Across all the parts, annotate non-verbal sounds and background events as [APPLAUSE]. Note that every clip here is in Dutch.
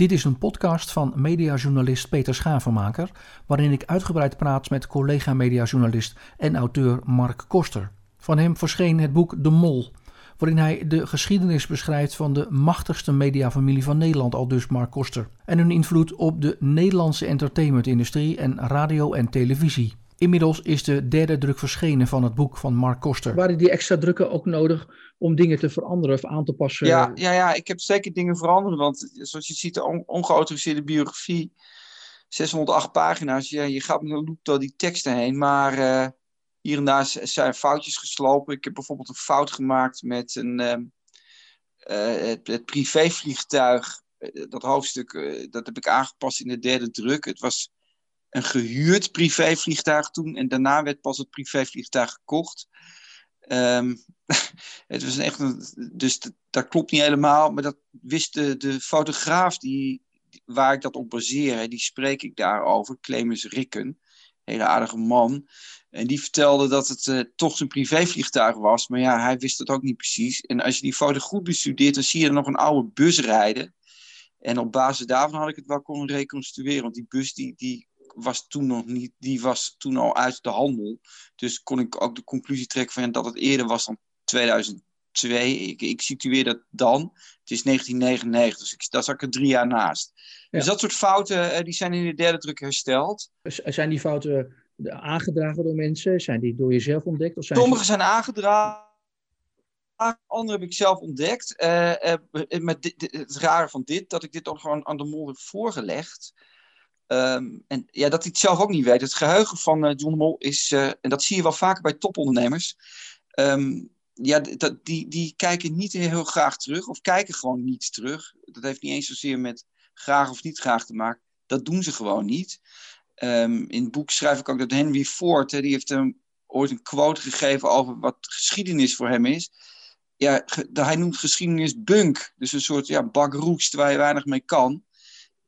Dit is een podcast van mediajournalist Peter Schavenmaker, waarin ik uitgebreid praat met collega-mediajournalist en auteur Mark Koster. Van hem verscheen het boek De Mol, waarin hij de geschiedenis beschrijft van de machtigste mediafamilie van Nederland, al dus Mark Koster, en hun invloed op de Nederlandse entertainmentindustrie en radio en televisie. Inmiddels is de derde druk verschenen van het boek van Mark Koster. Waren die extra drukken ook nodig om dingen te veranderen of aan te passen? Ja, ja, ja ik heb zeker dingen veranderd. Want zoals je ziet, de on ongeautoriseerde biografie, 608 pagina's. Ja, je gaat met een loop door die teksten heen. Maar uh, hier en daar zijn foutjes geslopen. Ik heb bijvoorbeeld een fout gemaakt met een, uh, uh, het, het privévliegtuig. dat hoofdstuk, dat heb ik aangepast in de derde druk. Het was een gehuurd privévliegtuig toen. En daarna werd pas het privévliegtuig gekocht. Um, [LAUGHS] het was echt een, dus dat, klopt niet helemaal. Maar dat wist de, de fotograaf die, waar ik dat op baseer. Die spreek ik daarover. Clemens Rikken. Hele aardige man. En die vertelde dat het uh, toch zijn privévliegtuig was. Maar ja, hij wist het ook niet precies. En als je die foto goed bestudeert, dan zie je er nog een oude bus rijden. En op basis daarvan had ik het wel kunnen reconstrueren. Want die bus die, die was toen nog niet, die was toen al uit de handel. Dus kon ik ook de conclusie trekken van dat het eerder was dan 2002. Ik, ik situeer dat dan. Het is 1999, dus ik, daar zat ik er drie jaar naast. Dus dat soort fouten eh, die zijn in de derde druk hersteld. Zijn die fouten aangedragen door mensen? Zijn die door jezelf ontdekt? Of zijn Sommige zijn aangedragen. Andere heb ik zelf ontdekt. Uh, uh, met dit, het rare van dit, dat ik dit dan gewoon aan de mol heb voorgelegd. Um, en ja, dat hij het zelf ook niet weet. Het geheugen van uh, John de Mol is, uh, en dat zie je wel vaker bij topondernemers. Um, ja, die, die kijken niet heel graag terug, of kijken gewoon niet terug. Dat heeft niet eens zozeer met graag of niet graag te maken. Dat doen ze gewoon niet. Um, in het boek schrijf ik ook dat Henry Ford, die heeft hem ooit een quote gegeven over wat geschiedenis voor hem is. Ja, hij noemt geschiedenis bunk. Dus een soort ja, bakroest waar je weinig mee kan.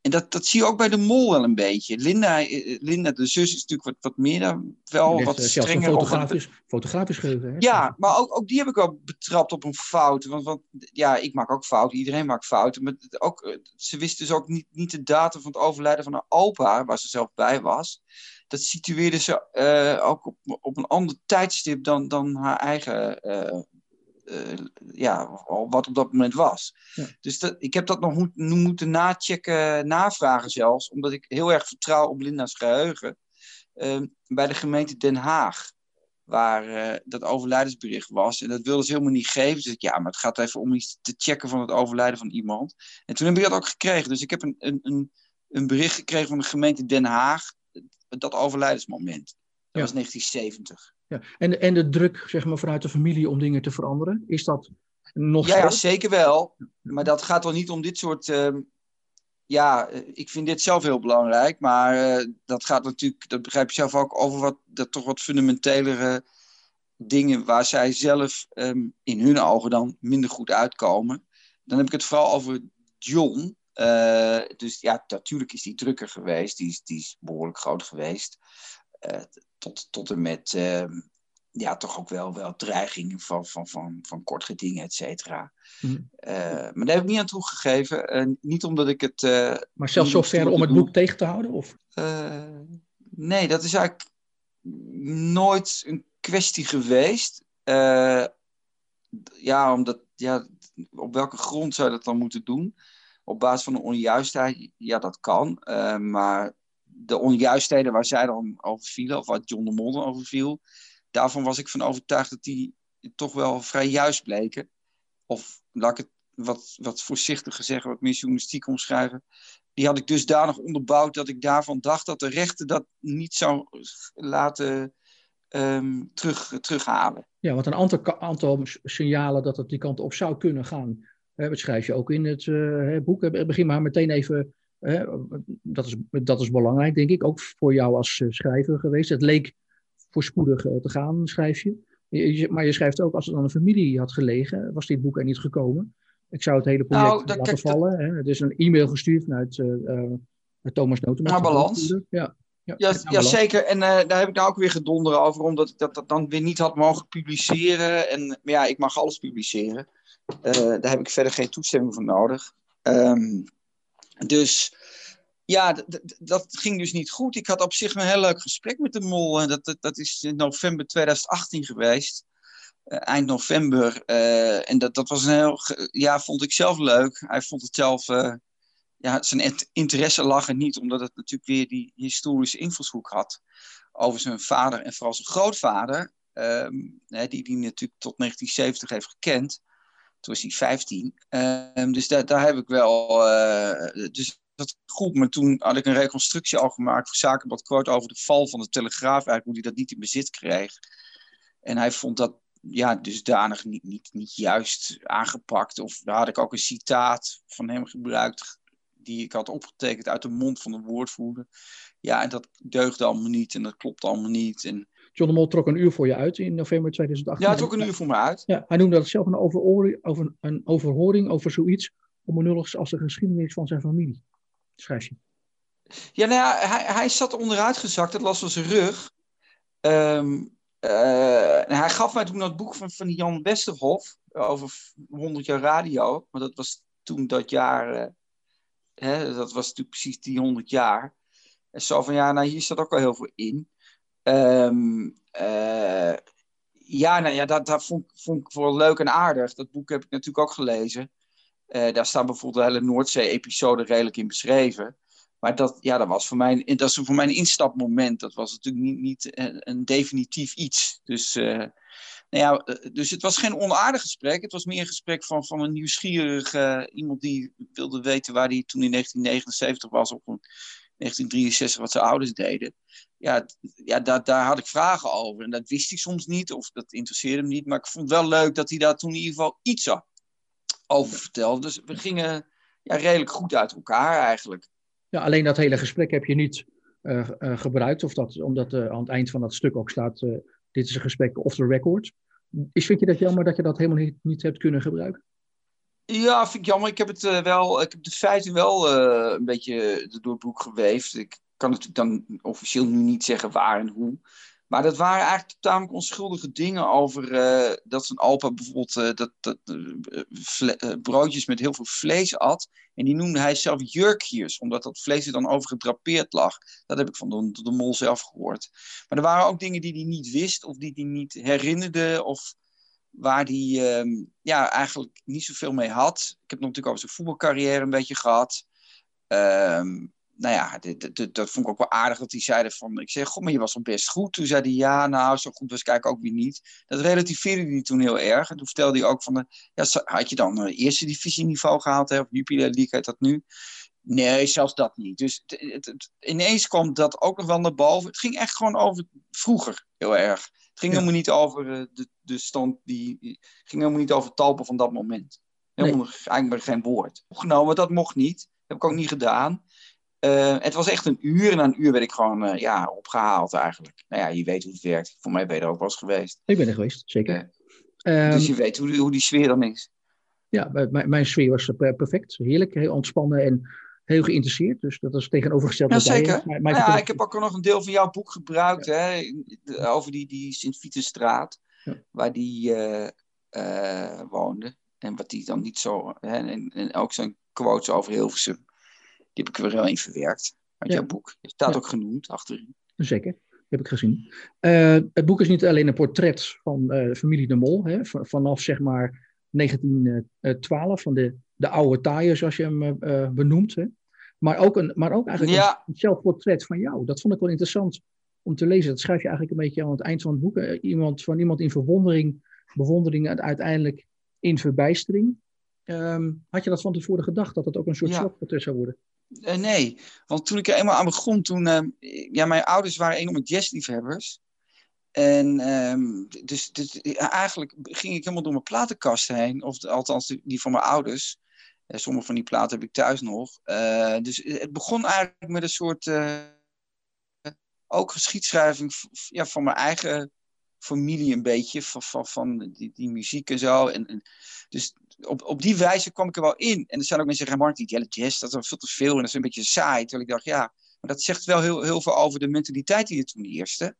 En dat, dat zie je ook bij de mol wel een beetje. Linda, eh, Linda de zus, is natuurlijk wat, wat meer dan wel wat strenger. Fotografisch, fotografisch geheugen. Ja, maar ook, ook die heb ik wel betrapt op een fout. Want, want ja, ik maak ook fouten. Iedereen maakt fouten. Maar ook, eh, ze wist dus ook niet, niet de datum van het overlijden van haar opa, waar ze zelf bij was. Dat situeerde ze uh, ook op, op een ander tijdstip dan, dan haar eigen uh, ja, wat op dat moment was. Dus dat, ik heb dat nog moet, moeten nachecken, navragen zelfs, omdat ik heel erg vertrouw op Linda's geheugen. Uh, bij de gemeente Den Haag, waar uh, dat overlijdensbericht was. En dat wilden ze helemaal niet geven. Dus ik, ja, maar het gaat even om iets te checken van het overlijden van iemand. En toen heb ik dat ook gekregen. Dus ik heb een, een, een, een bericht gekregen van de gemeente Den Haag, dat overlijdensmoment. Dat was 1970. Ja. En, en de druk zeg maar, vanuit de familie om dingen te veranderen, is dat nog ja, ja, zeker wel. Maar dat gaat wel niet om dit soort. Uh, ja, ik vind dit zelf heel belangrijk. Maar uh, dat gaat natuurlijk, dat begrijp je zelf ook, over wat, dat toch wat fundamentelere dingen waar zij zelf um, in hun ogen dan minder goed uitkomen. Dan heb ik het vooral over John. Uh, dus ja, natuurlijk is die drukker geweest. Die is, die is behoorlijk groot geweest. Uh, tot, tot en met ehm, ja, toch ook wel, wel dreigingen van, van, van, van kort gedingen, et cetera. Mm. maar daar heb ik niet aan toegegeven. Uh, niet omdat ik het. Uh, maar zelfs zover om het boek tegen te houden? Of? nee, dat is eigenlijk nooit een kwestie geweest. ja, omdat. Ja, op welke grond zou je dat dan moeten doen? Op basis van een onjuistheid, ja, dat kan. maar de onjuistheden waar zij dan over vielen, of wat John de Mol over viel, daarvan was ik van overtuigd dat die toch wel vrij juist bleken. Of laat ik het wat, wat voorzichtiger zeggen, wat meer journalistiek omschrijven. Die had ik dusdanig onderbouwd dat ik daarvan dacht dat de rechter dat niet zou laten um, terug, terughalen. Ja, want een aantal, aantal signalen dat het die kant op zou kunnen gaan. dat schrijf je ook in het uh, boek. Begin maar meteen even dat, is, dat is belangrijk, denk ik, ook voor jou als eh, schrijver geweest. Het leek voorspoedig eh, te gaan, schrijf je. Maar je schrijft ook, als het aan een familie had gelegen, was dit boek er niet gekomen. Ik zou het hele project nou, laten vallen. Hè. Het is een e-mail gestuurd vanuit uh, Thomas Notema. Maar balans. Ja. Ja, ja, ja, zeker. En uh, daar heb ik nou ook weer gedonderen over, omdat ik dat, dat dan weer niet had mogen publiceren. En maar ja, ik mag alles publiceren. Uh, daar heb ik verder geen toestemming voor nodig. Um, Dus ja, dat ging dus niet goed. Ik had op zich een heel leuk gesprek met de mol. Dat, dat, dat is in november 2018 geweest. Uh, eind november. Uh, en dat, dat was een heel, ja, vond ik zelf leuk. Hij vond het zelf, uh, ja, zijn interesse lag er niet, omdat het natuurlijk weer die historische invalshoek had. Over zijn vader en vooral zijn grootvader, hè, die die natuurlijk tot 1970 heeft gekend. Toen was hij 15. Um, dus daar, daar heb ik wel. dus dat goed, maar toen had ik een reconstructie al gemaakt voor Zakenblad Kort over de val van de Telegraaf, eigenlijk hoe hij dat niet in bezit kreeg. En hij vond dat ja, dusdanig niet, niet, niet juist aangepakt. Of daar had ik ook een citaat van hem gebruikt, die ik had opgetekend uit de mond van een woordvoerder. Ja, en dat deugde allemaal niet en dat klopt allemaal niet. En... John de Mol trok een uur voor je uit in november 2018. Ja, hij trok een uur voor me uit. Ja, hij noemde dat zelf een overhoring over, een overhoring over zoiets onbenulligs als de geschiedenis van zijn familie. Schrijf je. Ja, nou ja, hij, hij zat onderuit gezakt, het last van zijn rug. Um, uh, hij gaf mij toen dat boek van, van Jan Westerhof over 100 jaar radio. Maar dat was toen dat jaar, uh, hè, dat was natuurlijk precies die 100 jaar. En zo van ja, nou hier staat ook wel heel veel in. Um, uh, ja, nou ja, dat, vond, ik wel leuk en aardig. Dat boek heb ik natuurlijk ook gelezen. daar staan bijvoorbeeld de hele Noordzee-episode redelijk in beschreven. Maar dat, ja, dat was voor mij, dat is voor mij een instapmoment. Dat was natuurlijk niet, niet een, definitief iets. Dus, uh, nou ja, eh, dus het was geen onaardig gesprek. Het was meer een gesprek van, van een nieuwsgierig uh, iemand die wilde weten waar hij toen in 1979 was, of 1963, wat zijn ouders deden. Ja, ja daar, daar had ik vragen over. En dat wist ik soms niet, of dat interesseerde hem niet. Maar ik vond het wel leuk dat hij daar toen in ieder geval iets over vertelde. Dus we gingen ja, redelijk goed uit elkaar eigenlijk. Ja, alleen dat hele gesprek heb je niet uh, uh, gebruikt, of dat, omdat uh, aan het eind van dat stuk ook staat, dit is een gesprek off the record. Is, vind je dat jammer dat je dat helemaal niet, niet hebt kunnen gebruiken? Ja, vind ik jammer. Ik heb, het, wel, ik heb de feiten wel een beetje door het boek geweefd. Ik kan natuurlijk dan officieel nu niet zeggen waar en hoe. Maar dat waren eigenlijk tamelijk onschuldige dingen over uh, dat zijn Alpa bijvoorbeeld dat, dat, broodjes met heel veel vlees at. En die noemde hij zelf jurkjes, omdat dat vlees er dan over gedrapeerd lag. Dat heb ik van de, de mol zelf gehoord. Maar er waren ook dingen die hij niet wist of die hij niet herinnerde of waar hij ehm, ja, eigenlijk niet zoveel mee had. Ik heb natuurlijk over zijn voetbalcarrière een beetje gehad. Um, nou ja, dat vond ik ook wel aardig dat hij zeiden van... Ik zeg, god, maar je was al best goed. Toen zei hij, ja, nou, zo goed was kijk ook weer niet. Dat relativeerde hij toen heel erg. En toen vertelde hij ook van... De, ja, had je dan uh, eerste divisieniveau gehaald, hè? Of Jupiler League heet dat nu? Nee, zelfs dat niet. Dus ineens kwam dat ook nog wel naar boven. Het ging echt gewoon over vroeger, heel erg. Het ging helemaal niet over uh, de, de stand die... Het ging helemaal niet over talpen van dat moment. Helemaal nee. eigenlijk geen woord. Opgenomen, dat mocht niet. Dat heb ik ook niet gedaan. Uh, het was echt een uur en na een uur werd ik gewoon uh, ja, opgehaald eigenlijk. Nou ja, je weet hoe het werkt. Voor mij ben je er ook wel eens geweest. Ik ben er geweest, zeker. Uh, um, dus je weet hoe, hoe, die sfeer dan is. Ja, mijn, mijn sfeer was perfect. Heerlijk, heel ontspannen en heel geïnteresseerd. Dus dat is tegenovergesteld. Ja, zeker. Ja, ik heb ook nog een deel van jouw boek gebruikt. Ja. Hè, over die, die Sint-Vietenstraat. Ja. Waar die woonde. En wat die dan niet zo... Hè, en, en ook zijn quotes over Hilversum. Die heb ik er wel in verwerkt uit jouw boek. Het staat ook genoemd achterin. Zeker, heb ik gezien. Uh, het boek is niet alleen een portret van uh, familie de Mol, hè, vanaf zeg maar 1912, van de, de oude taaien zoals je hem uh, benoemt. Hè. Maar, ook een, maar ook eigenlijk ja. een zelfportret van jou. Dat vond ik wel interessant om te lezen. Dat schrijf je eigenlijk een beetje aan het eind van het boek. Iemand, van iemand in verwondering, bewondering uiteindelijk in verbijstering. Um, had je dat van tevoren gedacht, dat het ook een soort ja. zelfportret zou worden? Uh, nee, want toen ik er eenmaal aan begon, toen, uh, ja, mijn ouders waren enorme jazzliefhebbers. En um, dus, dus eigenlijk ging ik helemaal door mijn platenkast heen, of althans die van mijn ouders. Uh, sommige van die platen heb ik thuis nog. dus het begon eigenlijk met een soort, ook geschiedschrijving ja, van mijn eigen familie een beetje, van, van, van die, die muziek en zo. En, dus op, op die wijze kwam ik er wel in. En er zijn ook mensen zeggen, Martin, die jazz, dat is veel te veel en dat is een beetje saai. Terwijl ik dacht, ja, maar dat zegt wel heel, heel veel over de mentaliteit die er toen eerste.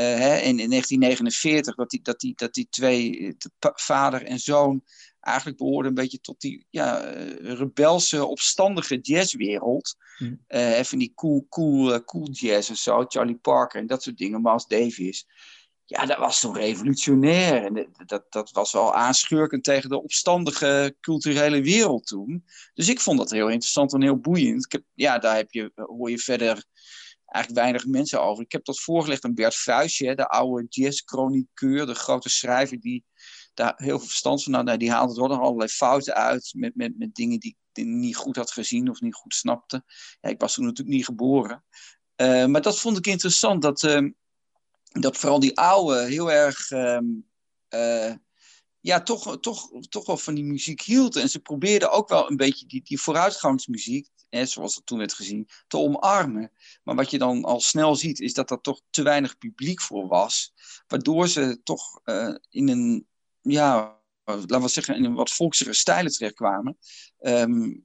Hè, in, in 1949, dat die, dat die, dat die twee, vader en zoon, eigenlijk behoorden een beetje tot die ja, rebelse, opstandige jazzwereld. Mm. even die cool, cool, cool jazz en zo, Charlie Parker en dat soort dingen, Miles Davis ja, dat was toen revolutionair. En dat, dat was wel aanschurkend tegen de opstandige culturele wereld toen. Dus ik vond dat heel interessant en heel boeiend. Ik heb, ja, daar heb je, hoor je verder eigenlijk weinig mensen over. Ik heb dat voorgelegd aan Bert Fruisje, de oude jazzchroniqueur, de grote schrijver die daar heel veel verstand van had. Nou, die haalde er nog allerlei fouten uit met, met, met dingen die ik niet goed had gezien of niet goed snapte. Ja, ik was toen natuurlijk niet geboren. Uh, maar dat vond ik interessant, dat... Uh, dat vooral die oude heel erg, ehm, eh, ja, toch, toch, toch wel van die muziek hield. En ze probeerden ook wel een beetje die, die vooruitgangsmuziek, hè, zoals dat toen werd gezien, te omarmen. Maar wat je dan al snel ziet, is dat er toch te weinig publiek voor was. Waardoor ze toch uh, in een, ja, laten we zeggen, in een wat volksere stijlen terechtkwamen. Um,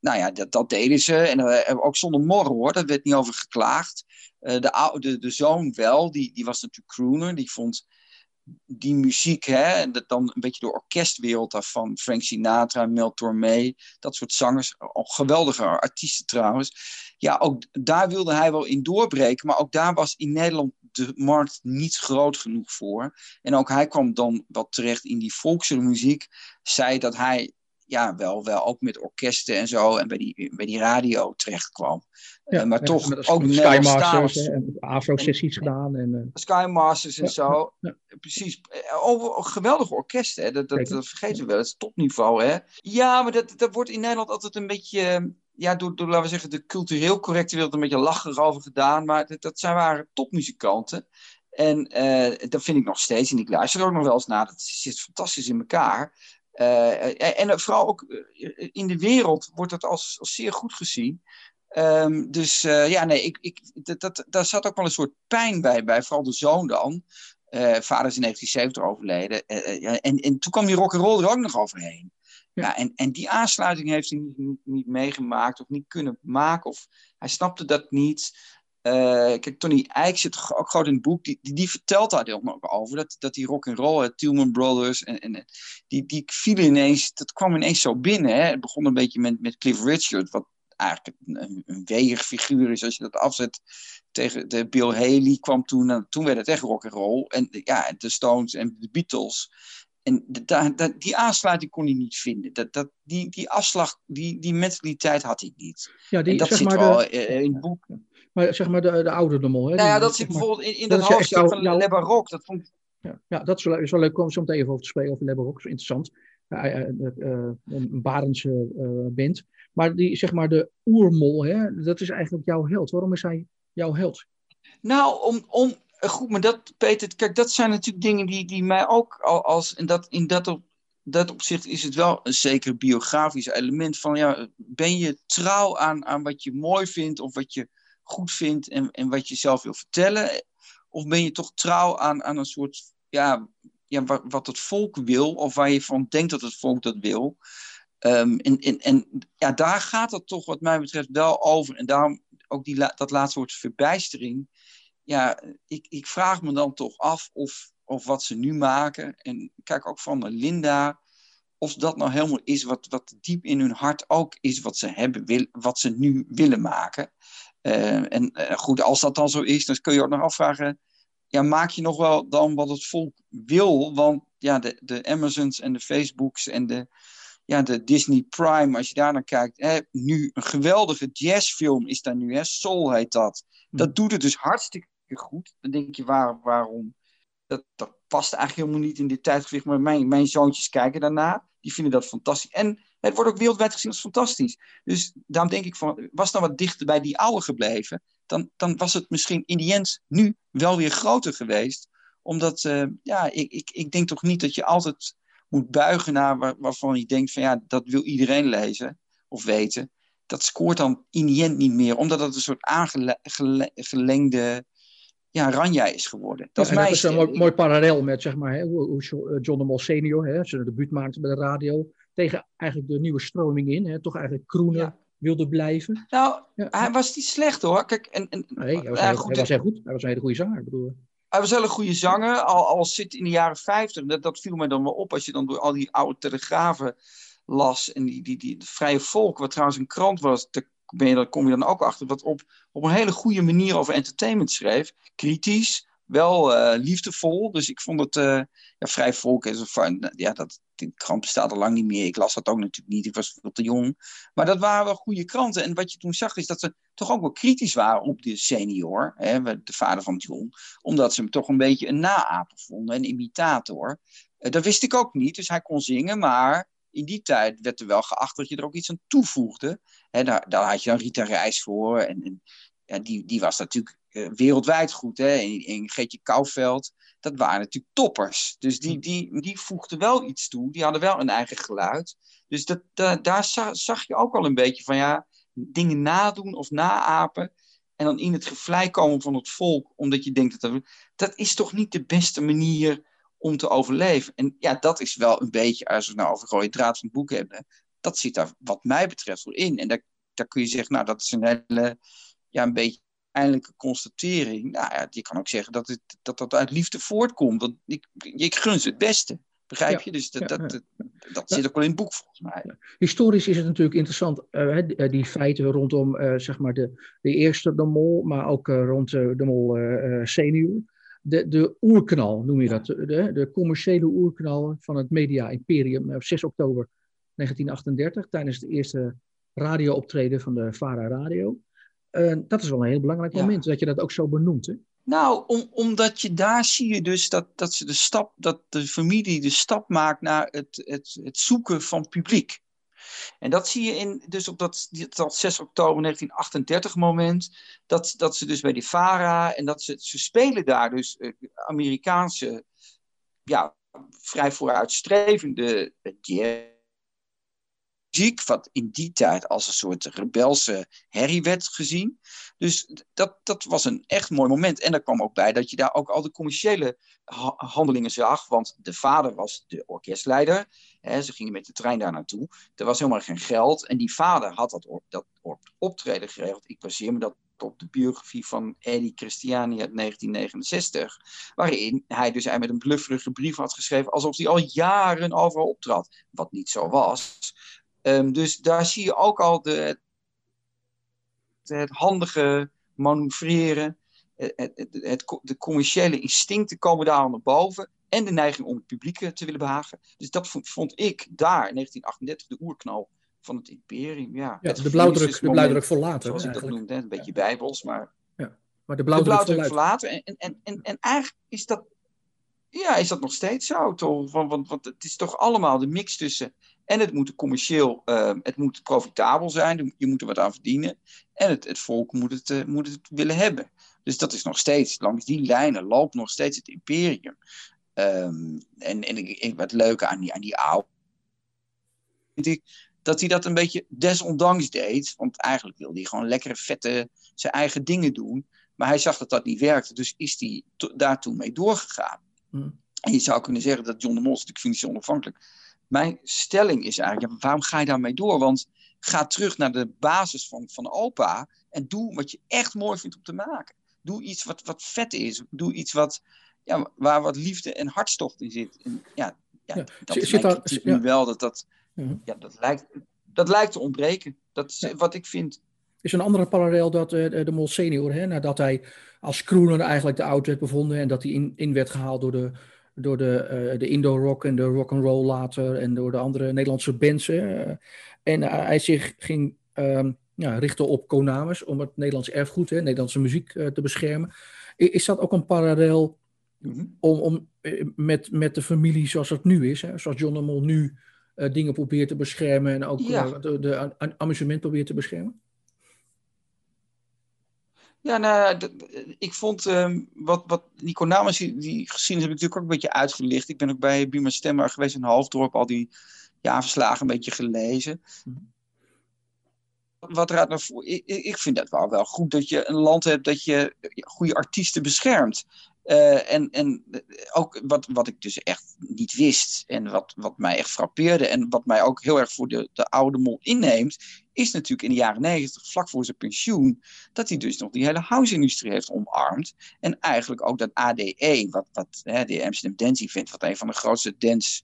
nou ja, dat, dat deden ze. En ook zonder morren hoor, daar werd niet over geklaagd. De, de, de zoon wel, die, die was natuurlijk crooner. Die vond die muziek, hè, dat dan een beetje de orkestwereld daarvan. Frank Sinatra, Mel Tormé, dat soort zangers. geweldige artiesten trouwens. Ja, ook daar wilde hij wel in doorbreken. Maar ook daar was in Nederland de markt niet groot genoeg voor. En ook hij kwam dan wat terecht in die volksmuziek. Zei dat hij ja, wel, wel ook met orkesten en zo en bij die, bij die radio terecht kwam. Ja, uh, maar toch met, ook Skymasters en Afro-sessies gedaan. En, uh, Skymasters en ja, zo. Ja, Precies. Over geweldige orkesten, hè. Dat, dat, dat, vergeten we wel. Het is topniveau, hè. Ja, maar dat, dat wordt in Nederland altijd een beetje... Ja, door, door, laten we zeggen, de cultureel correcte wereld een beetje lacherig over gedaan. Maar dat, dat zijn waren topmuzikanten. En uh, dat vind ik nog steeds. En ik luister ook nog wel eens naar. Dat zit fantastisch in elkaar. Uh, en vooral ook in de wereld wordt dat als, als zeer goed gezien. Um, dus uh, ja, nee, ik, ik, dat, dat, daar zat ook wel een soort pijn bij, bij vooral de zoon dan. Uh, vader is in 1970 overleden. en, en toen kwam die rock'n'roll er ook nog overheen. Ja. ja. en, en die aansluiting heeft hij niet, niet meegemaakt of niet kunnen maken. Of hij snapte dat niet. Uh, kijk, Tony Eijk zit ook groot in het boek. Die, die, die vertelt daar heel nog over. Dat, dat die rock and roll, Tillman Brothers, en, en, die, die vielen ineens, dat kwam ineens zo binnen. Hè. Het begon een beetje met, met Cliff Richard, wat eigenlijk een, een weeg figuur is als je dat afzet tegen de Bill Haley kwam toen. Nou, toen werd het echt rock and roll. En ja, de Stones en de Beatles. En de, die aansluiting kon hij niet vinden. Dat, dat, die, die afslag, die, die mentaliteit had hij niet. Ja, die, en dat zit wel de, eh, in het boek. Maar zeg maar de, de oude de mol. Hè? Nou ja, dat zit bijvoorbeeld in, in dat, dat hoofdstuk van Le Baroque. Dat vond ja, ja, dat is wel, is wel leuk om zo meteen even over te spreken over Le Baroque. Dat is interessant. Uh, uh, een Barendse band. Maar die, zeg maar, de oermol, hè, dat is eigenlijk jouw held. Waarom is hij jouw held? Nou, om, om goed, maar dat, Peter, kijk, dat zijn natuurlijk dingen die, die mij ook als, en dat, in dat, op, dat opzicht is het wel een zeker biografisch element van, ja, ben je trouw aan, aan wat je mooi vindt of wat je goed vindt en, en wat je zelf wil vertellen? Of ben je toch trouw aan, aan een soort, ja, ja wat, wat het volk wil, of waar je van denkt dat het volk dat wil? Um, en, en, en ja, daar gaat het toch wat mij betreft wel over. En daarom ook die, dat laatste woord verbijstering. Ja, ik, ik vraag me dan toch af of, of wat ze nu maken. En kijk ook van Linda. Of dat nou helemaal is wat, wat diep in hun hart ook is wat ze, hebben, wil, wat ze nu willen maken. Uh, en uh, goed, als dat dan zo is, dan kun je ook nog afvragen. Ja, maak je nog wel dan wat het volk wil? Want ja, de, de Amazons en de Facebooks en de, ja, de Disney Prime, als je daar naar kijkt, hè, nu een geweldige jazzfilm is daar nu, hè, Soul heet dat. Dat hmm. doet het dus hartstikke goed. Dan denk je, waar, waarom? Dat, dat past eigenlijk helemaal niet in dit tijdgewicht, maar mijn, mijn zoontjes kijken daarna, die vinden dat fantastisch. En het wordt ook wereldwijd gezien als fantastisch. Dus daarom denk ik van, was dan wat dichter bij die oude gebleven, dan, dan was het misschien in die end nu wel weer groter geweest. Omdat, uh, ja, ik, ik, ik denk toch niet dat je altijd moet buigen naar waar, waarvan je denkt van ja, dat wil iedereen lezen of weten. Dat scoort dan in die end niet meer, omdat het een soort aangelengde ja, Ranja is geworden. Dat is, ja, dat is een mooi, mooi, parallel met zeg maar, hè, hoe eh, John de Mol senior hè, zijn debuut maakte bij de radio. Tegen eigenlijk de nieuwe stroming in. Hè, toch eigenlijk Kroenen wilde blijven. Nou, hij was niet slecht hoor. Kijk, en, en, nee, hij was, hij, goed, hij was een hele goede zanger. Bedoel. Hij was wel een goede zanger, al, al zit in de jaren 50. Dat, dat viel mij dan wel op als je dan door al die oude telegrafen las. En die, die, die, Vrije Volk, wat trouwens een krant was, daar, ben je, daar kom je dan ook achter, wat op, op een hele goede manier over entertainment schreef. Kritisch, wel uh, liefdevol. Dus ik vond het uh, ja, vrij volk. Is van, ja, dat, die krant bestaat al lang niet meer. Ik las dat ook natuurlijk niet. Ik was veel te jong. Maar dat waren wel goede kranten. En wat je toen zag is dat ze toch ook wel kritisch waren op de senior, hè, de vader van John. Omdat ze hem toch een beetje een naaper vonden, een imitator. Uh, dat wist ik ook niet. Dus hij kon zingen, maar in die tijd werd er wel geacht dat je er ook iets aan toevoegde. Hè, daar, daar had je dan Rita Reis voor. En, en ja, die, die was natuurlijk uh, wereldwijd goed. Hè? En Geetje Kouwveld, dat waren natuurlijk toppers. Dus die, hm. die, die voegden wel iets toe. Die hadden wel een eigen geluid. Dus dat, dat daar zag, zag, je ook al een beetje van ja, dingen nadoen of naapen. En dan in het gevlei komen van het volk, omdat je denkt dat dat, dat is toch niet de beste manier om te overleven. En ja, dat is wel een beetje, als we het nou over rode draad van het boek hebben, dat zit daar wat mij betreft wel in. En daar, daar kun je zeggen, nou, dat is een hele, ja, een beetje eindelijke constatering. Nou ja, je kan ook zeggen dat het, dat, dat uit liefde voortkomt. Dat, ik, ik gun ze het beste. Begrijp je? Dus dat, dat, dat, zit ook wel in het boek volgens mij. Historisch is het natuurlijk interessant, uh, die feiten rondom uh, zeg maar de, de eerste de mol, maar ook uh, rond de mol senior. De, de oerknal noem je dat, de, de commerciële oerknal van het media imperium op 6 oktober 1938 tijdens het eerste radiooptreden van de Vara Radio. Uh, dat is wel een heel belangrijk moment, dat je dat ook zo benoemt. Hè? Nou, om, omdat je daar zie je dus dat, dat, ze de stap, dat de familie de stap maakt naar het, het, het zoeken van publiek. En dat zie je in, dus op dat, dat 6 oktober 1938 moment, dat, dat ze dus bij die FARA en dat ze, ze spelen daar dus uh, Amerikaanse, ja, vrij vooruitstrevende jazz wat in die tijd als een soort rebelse herrie werd gezien. Dus dat, dat was een echt mooi moment. En er kwam ook bij dat je daar ook al de commerciële handelingen zag. Want de vader was de orkestleider. Ze gingen met de trein daar naartoe. Er was helemaal geen geld. En die vader had dat, dat optreden geregeld. Ik baseer me dat op de biografie van Eddie Christiani uit 1969. Waarin hij dus met een blufferige brief had geschreven. alsof hij al jaren overal optrad. Wat niet zo was. Um, dus daar zie je ook al de, het, handige manoeuvreren. Het, het, het, de commerciële instincten komen daar naar boven. En de neiging om het publiek te willen behagen. Dus dat vond, vond ik daar, 1938, de oerknal van het imperium. Ja, ja de blauwdruk, de blauwdruk voor later. Zoals ik dat noemde, een beetje bijbels, maar... Ja, maar de blauwdruk, de blauwdruk voor later. En, en, en, en eigenlijk is dat, ja, is dat nog steeds zo, toch? Want, want, want het is toch allemaal de mix tussen en het moet commercieel, uh, het moet profitabel zijn, je moet er wat aan verdienen. En het, het volk moet het, uh, moet het willen hebben. Dus dat is nog steeds, langs die lijnen loopt nog steeds het imperium. Um, en en ik, wat leuke aan die, aan die oude, vind ik, dat hij dat een beetje desondanks deed. Want eigenlijk wilde hij gewoon lekkere, vette, zijn eigen dingen doen. Maar hij zag dat dat niet werkte, dus is hij daartoe mee doorgegaan. Mm. En je zou kunnen zeggen dat John de Mol, natuurlijk financieel onafhankelijk, mijn stelling is eigenlijk, ja, waarom ga je daarmee door? Want ga terug naar de basis van, van opa en doe wat je echt mooi vindt om te maken. Doe iets wat, wat vet is. Doe iets wat, ja, waar wat liefde en hartstocht in zit. En ja, ja, ja. dat zit daar, nu wel. Dat, dat, ja, dat, lijkt, dat lijkt te ontbreken. Dat is wat ik vind. Is een andere parallel dat uh, de Mol senior, hè, nadat hij als crooner eigenlijk de oud werd bevonden en dat hij in, in werd gehaald door de, door de, uh, de Indo-rock en de rock and roll later en door de andere Nederlandse bands. En uh, hij zich ging um, ja, richten op Konamis om het Nederlands erfgoed, hè, Nederlandse muziek te beschermen. Is, dat ook een parallel mm-hmm. om, om, met, met de familie zoals het nu is? Hè? Zoals John de Mol nu dingen probeert te beschermen en ook ja. de, de amusement probeert te beschermen? Ja, nou, ik vond um, wat, wat die Konamas die gezien heb ik natuurlijk ook een beetje uitgelicht. Ik ben ook bij Buma Stemmer geweest in Halfdorp, al die jaarverslagen een beetje gelezen. Mhm. Wat eruit naar voren, ik, ik vind dat wel, wel goed dat je een land hebt dat je goede artiesten beschermt. Uh, en en ook wat, wat ik dus echt niet wist en wat, wat mij echt frappeerde en wat mij ook heel erg voor de, de oude mol inneemt, is natuurlijk in de jaren negentig, vlak voor zijn pensioen, dat hij dus nog die hele house-industrie heeft omarmd. En eigenlijk ook dat ADE, wat, wat hè, de Amsterdam Dance Event, wat een van de grootste dance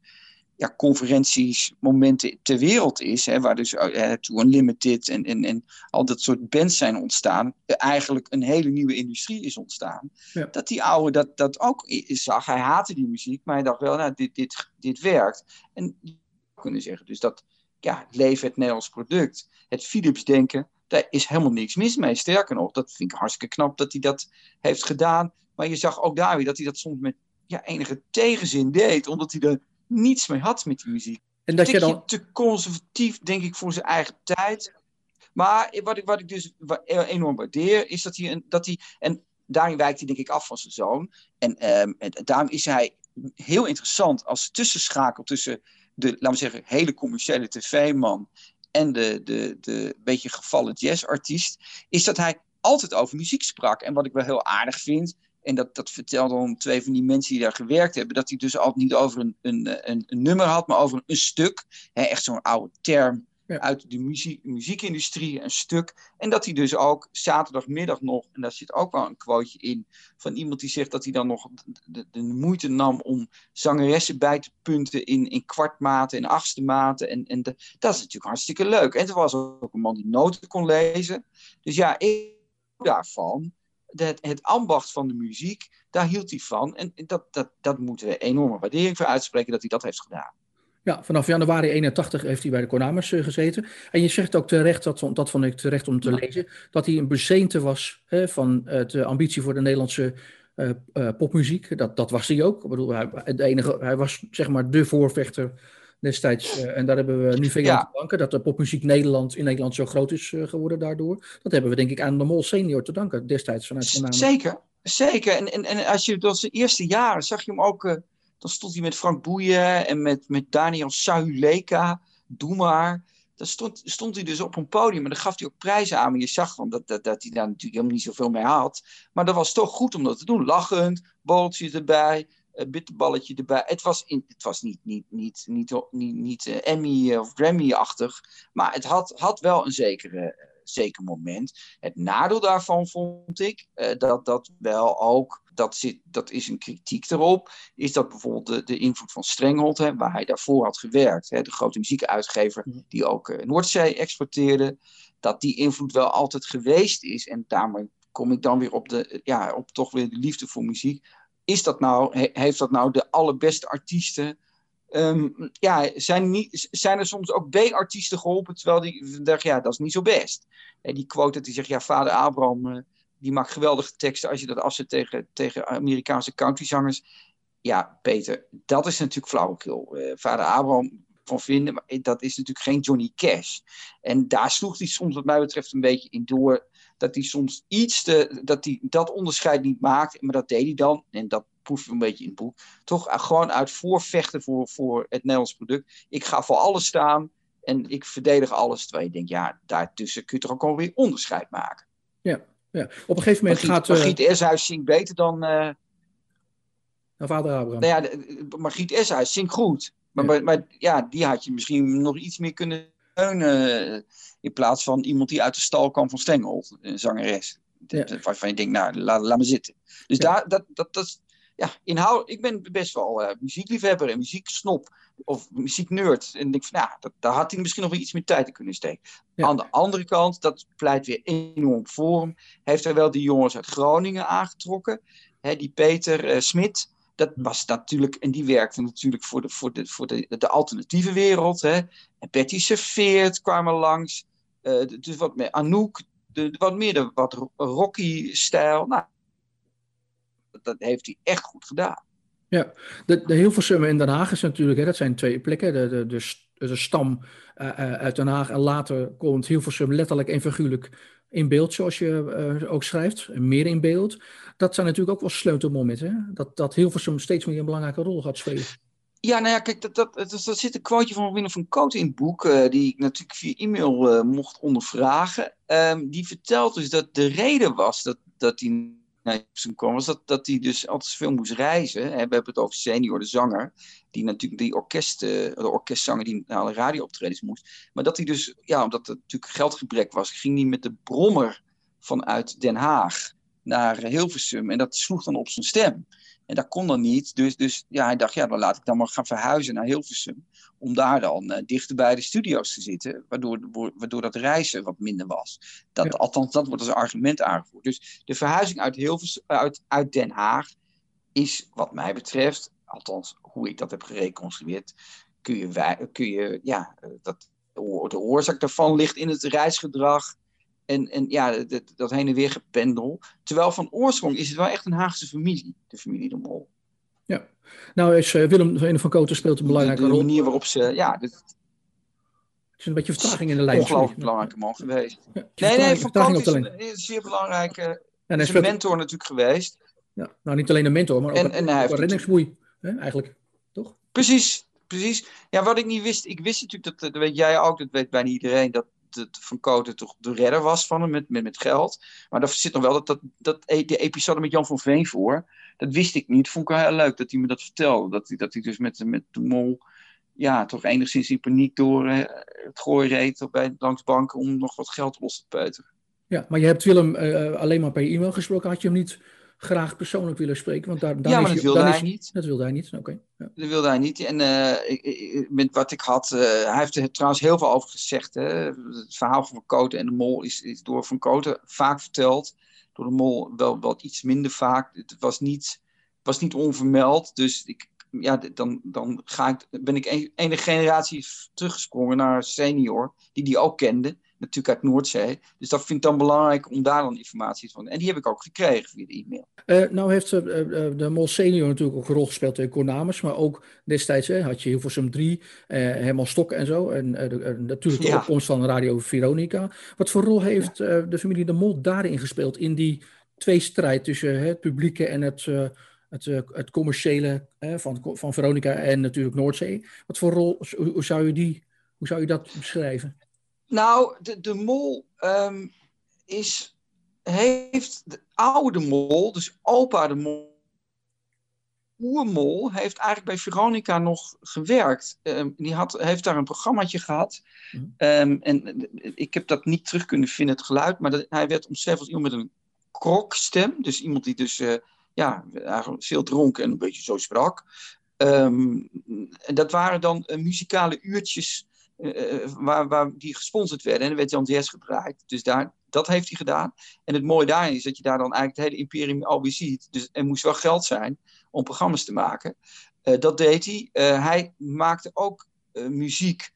ja, conferenties, momenten ter wereld is, hè, waar dus uh, To Unlimited en, en, en al dat soort bands zijn ontstaan, eigenlijk een hele nieuwe industrie is ontstaan. Ja. Dat die oude dat, dat ook zag. Hij haatte die muziek, maar hij dacht wel, nou, dit, dit, dit werkt. En je kunnen zeggen, dus dat ja, leven het Nederlands product, het Philips denken, daar is helemaal niks mis mee. Sterker nog, dat vind ik hartstikke knap dat hij dat heeft gedaan. Maar je zag ook daar weer dat hij dat soms met ja, enige tegenzin deed, omdat hij er niets mee had met die muziek. En dat je dan... te conservatief, denk ik, voor zijn eigen tijd. Maar wat ik, wat ik dus enorm waardeer, is dat hij, een, dat hij en daarin wijkt hij denk ik af van zijn zoon. En, um, en daarom is hij heel interessant als tussenschakel tussen de, laten we zeggen, hele commerciële tv-man en de, de, de beetje gevallen jazzartiest, is dat hij altijd over muziek sprak. En wat ik wel heel aardig vind, en dat, dat vertelde dan twee van die mensen die daar gewerkt hebben, dat hij dus altijd niet over een, een, een, een nummer had, maar over een stuk. Hè, echt zo'n oude term uit de muziek, muziekindustrie, een stuk. En dat hij dus ook zaterdagmiddag nog, en daar zit ook wel een quoteje in, van iemand die zegt dat hij dan nog de, de, moeite nam om zangeressen bij te punten in, in kwartmaten en achtste maten. En, en de, dat is natuurlijk hartstikke leuk. En er was ook een man die noten kon lezen. Dus ja, ik daarvan het, het ambacht van de muziek, daar hield hij van. En dat, dat, dat moeten we enorme waardering voor uitspreken dat hij dat heeft gedaan. Ja, vanaf januari 81 heeft hij bij de Konamers uh, gezeten. En je zegt ook terecht, dat, dat vond ik terecht om te lezen, dat hij een bezeente was hè, van uh, de ambitie voor de Nederlandse uh, popmuziek. Dat, dat was hij ook. Ik bedoel, hij, de enige, hij was zeg maar de voorvechter destijds. Uh, en daar hebben we nu veel aan te danken. Dat de popmuziek Nederland in Nederland zo groot is uh, geworden daardoor. Dat hebben we denk ik aan de Mol senior te danken destijds vanuit Van Zeker, zeker. En, en, en als je door zijn eerste jaren zag je hem ook... Uh, dan stond hij met Frank Boeien en met, met Daniel Sauleka. Doe maar. Dan stond, stond hij dus op een podium en dan gaf hij ook prijzen aan. Maar je zag van dat, dat, dat hij daar natuurlijk helemaal niet zoveel mee had. Maar dat was toch goed om dat te doen. Lachend, bolletje erbij bitterballetje erbij. Het was, in, het was niet, niet, niet, niet, niet, niet uh, Emmy of Grammy-achtig, maar het had, had wel een zekere, zeker moment. Het nadeel daarvan vond ik dat dat wel ook, dat, zit, dat is een kritiek erop, is dat bijvoorbeeld de, de invloed van Strenghold, hè, waar hij daarvoor had gewerkt, hè, de grote muziekuitgever mhm. die ook Noordzee exporteerde, dat die invloed wel altijd geweest is. En daarmee kom ik dan weer op, de, ja, op toch weer de liefde voor muziek is dat nou, heeft dat nou de allerbeste artiesten? Um, ja, zijn, niet, zijn er soms ook B-artiesten geholpen, terwijl die dacht, ja, dat is niet zo best. En die quote dat hij zegt, ja, vader Abraham, uh, die maakt geweldige teksten als je dat afzet tegen, tegen Amerikaanse countryzangers. Ja, Peter, dat is natuurlijk flauwekul. Uh, vader Abraham van vinden, maar dat is natuurlijk geen Johnny Cash. En daar sloeg hij soms, wat mij betreft, een beetje in door dat hij soms iets te, dat hij dat onderscheid niet maakt. Maar dat deed hij dan, en dat proeven we een beetje in het boek, toch gewoon uit voorvechten voor, voor het Nederlands product. Ik ga voor alles staan en ik verdedig alles. Terwijl je denkt, ja, daartussen kun je toch ook alweer onderscheid maken. Ja, ja. op een gegeven moment Margriet, gaat... Uh... Margriet Eshuis zingt beter dan... Uh... dan vader Abraham. Nou ja, Margriet Eshuis zingt goed. Maar, ja. Maar, maar, ja, die had je misschien nog iets meer kunnen steunen. In plaats van iemand die uit de stal kwam van Stengel, een zangeres. Ja. Waarvan je denkt, nou, laat, laat me zitten. Dus daar, dat, dat, dat, ja, inhoud, ik ben best wel uh, muziekliefhebber en muzieksnop of muzieknerd. En ik denk van, dat, daar had hij misschien nog wel iets meer tijd in kunnen steken. Ja. Aan de andere kant, dat pleit weer enorm voor hem. Heeft hij wel die jongens uit Groningen aangetrokken. Hè, die Peter uh, Smit, dat was natuurlijk, en die werkte natuurlijk voor de, voor de, voor de, de alternatieve wereld. Hè. En Betty Serveert kwamen langs. Uh, dus wat meer Anouk, de, wat meer de wat Rocky-stijl. Nou, dat heeft hij echt goed gedaan. Ja, de, de Hilversum in Den Haag is natuurlijk, hè, dat zijn twee plekken. De, de, de, de stam uh, uit Den Haag en later komt Hilversum letterlijk en figuurlijk in beeld, zoals je uh, ook schrijft. Meer in beeld. Dat zijn natuurlijk ook wel sleutelmomenten. Hè? Dat, dat Hilversum steeds meer een belangrijke rol gaat spelen. Ja, nou ja, kijk, dat, dat, dat, zit een quoteje van Willem van Koot in het boek, uh, die ik natuurlijk via e-mail uh, mocht ondervragen. Um, die vertelt dus dat de reden was dat, dat hij naar Hilversum kwam, was dat, dat hij dus altijd veel moest reizen. We hebben het over senior, de zanger, die natuurlijk die orkest, de orkestzanger die naar alle radiooptredens moest. Maar dat hij dus, ja, omdat het natuurlijk geldgebrek was, ging hij met de brommer vanuit Den Haag naar Hilversum. En dat sloeg dan op zijn stem. En dat kon dan niet. Dus, dus ja, hij dacht, ja, dan laat ik dan maar gaan verhuizen naar Hilversum. Om daar dan uh, dichter bij de studio's te zitten. Waardoor, waardoor dat reizen wat minder was. Dat, Althans, dat wordt als argument aangevoerd. Dus de verhuizing uit, Hilversum, uit, uit Den Haag is, wat mij betreft, althans hoe ik dat heb gereconstrueerd, kun je, kun je ja, eh, dat, de oorzaak daarvan ligt in het reisgedrag en, en ja, dat, dat heen en weer gependel. Terwijl van oorsprong is het wel echt een Haagse familie, de familie De Mol. Ja, nou is uh, Willem van Koten speelt een belangrijke rol. De manier waarop ze, ja... het is een beetje vertraging in de lijn. Ongelooflijk belangrijke man geweest. Ja, nee, nee, Van Koten is een zeer belangrijke... En hij is een mentor natuurlijk geweest. Ja, nou niet alleen een mentor, maar ook en, een, en reddingsboei, eigenlijk, toch? Precies, precies. Ja, wat ik niet wist, ik wist natuurlijk, dat, dat weet jij ook, dat weet bijna iedereen, dat dat Van Koten toch de redder was van hem met, met, met geld. Maar daar zit nog wel dat, dat, dat e, de episode met Jan van Veen voor. Dat wist ik niet. Vond ik heel leuk dat hij me dat vertelde. Dat hij, dat hij dus met, met de mol ja, toch enigszins in paniek door uh, het gooi reed bij, langs banken om nog wat geld los te peuteren. Ja, maar je hebt Willem uh, alleen maar per e-mail gesproken. Had je hem niet graag persoonlijk willen spreken. Want daar, daar ja, maar dat wilde hij niet. Dat wilde hij niet, oké. Ja. Dat wilde hij niet. En uh, met wat ik had, uh, hij heeft er trouwens heel veel over gezegd. Hè. Het verhaal van Van Koten en de Mol is, is door Van Koten vaak verteld. Door de Mol wel, wel iets minder vaak. Het was niet, was niet onvermeld. Dus ik, ja, dan, dan ga ik, ben ik een, ene generatie teruggesprongen naar senior, die die ook kende natuurlijk uit Noordzee. Dus dat vind ik dan belangrijk om daar dan informatie van. En die heb ik ook gekregen via de e-mail. Uh, nou heeft uh, de Mol Senior natuurlijk ook een rol gespeeld in Cornamus, maar ook destijds had je Hilversum 3, Herman Stok en zo. En natuurlijk de ja. opkomst van Radio Veronica. Wat voor rol heeft de familie De Mol daarin gespeeld, in die tweestrijd tussen het publieke en het... Het, het, commerciële van, van Veronica en natuurlijk Noordzee. Wat voor rol, hoe zou je, die, hoe zou je dat beschrijven? Nou, de, de mol um, is, heeft de oude mol, dus opa de mol, oermol, heeft eigenlijk bij Veronica nog gewerkt. Um, die had, heeft daar een programmaatje gehad. Um, en ik heb dat niet terug kunnen vinden, het geluid, maar dat, hij werd omschreven als iemand met een krokstem. Dus iemand die dus uh, ja, veel dronken en een beetje zo sprak. en dat waren dan uh, muzikale uurtjes eh, eh, waar, waar die gesponsord werden. En er werd Jan Jazz gedraaid. Dus daar, dat heeft hij gedaan. En het mooie daarin is dat je daar dan eigenlijk het hele imperium alweer ziet. Dus er moest wel geld zijn om programma's te maken. Uh, dat deed hij. Hij maakte ook muziek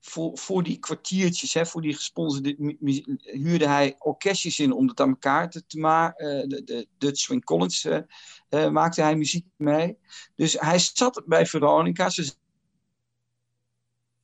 voor, voor die kwartiertjes, hè, voor die gesponsorde huurde hij orkestjes in om het aan elkaar te, te maken. de, de Dutch Swing Collins maakte hij muziek mee. Dus hij zat bij Veronica.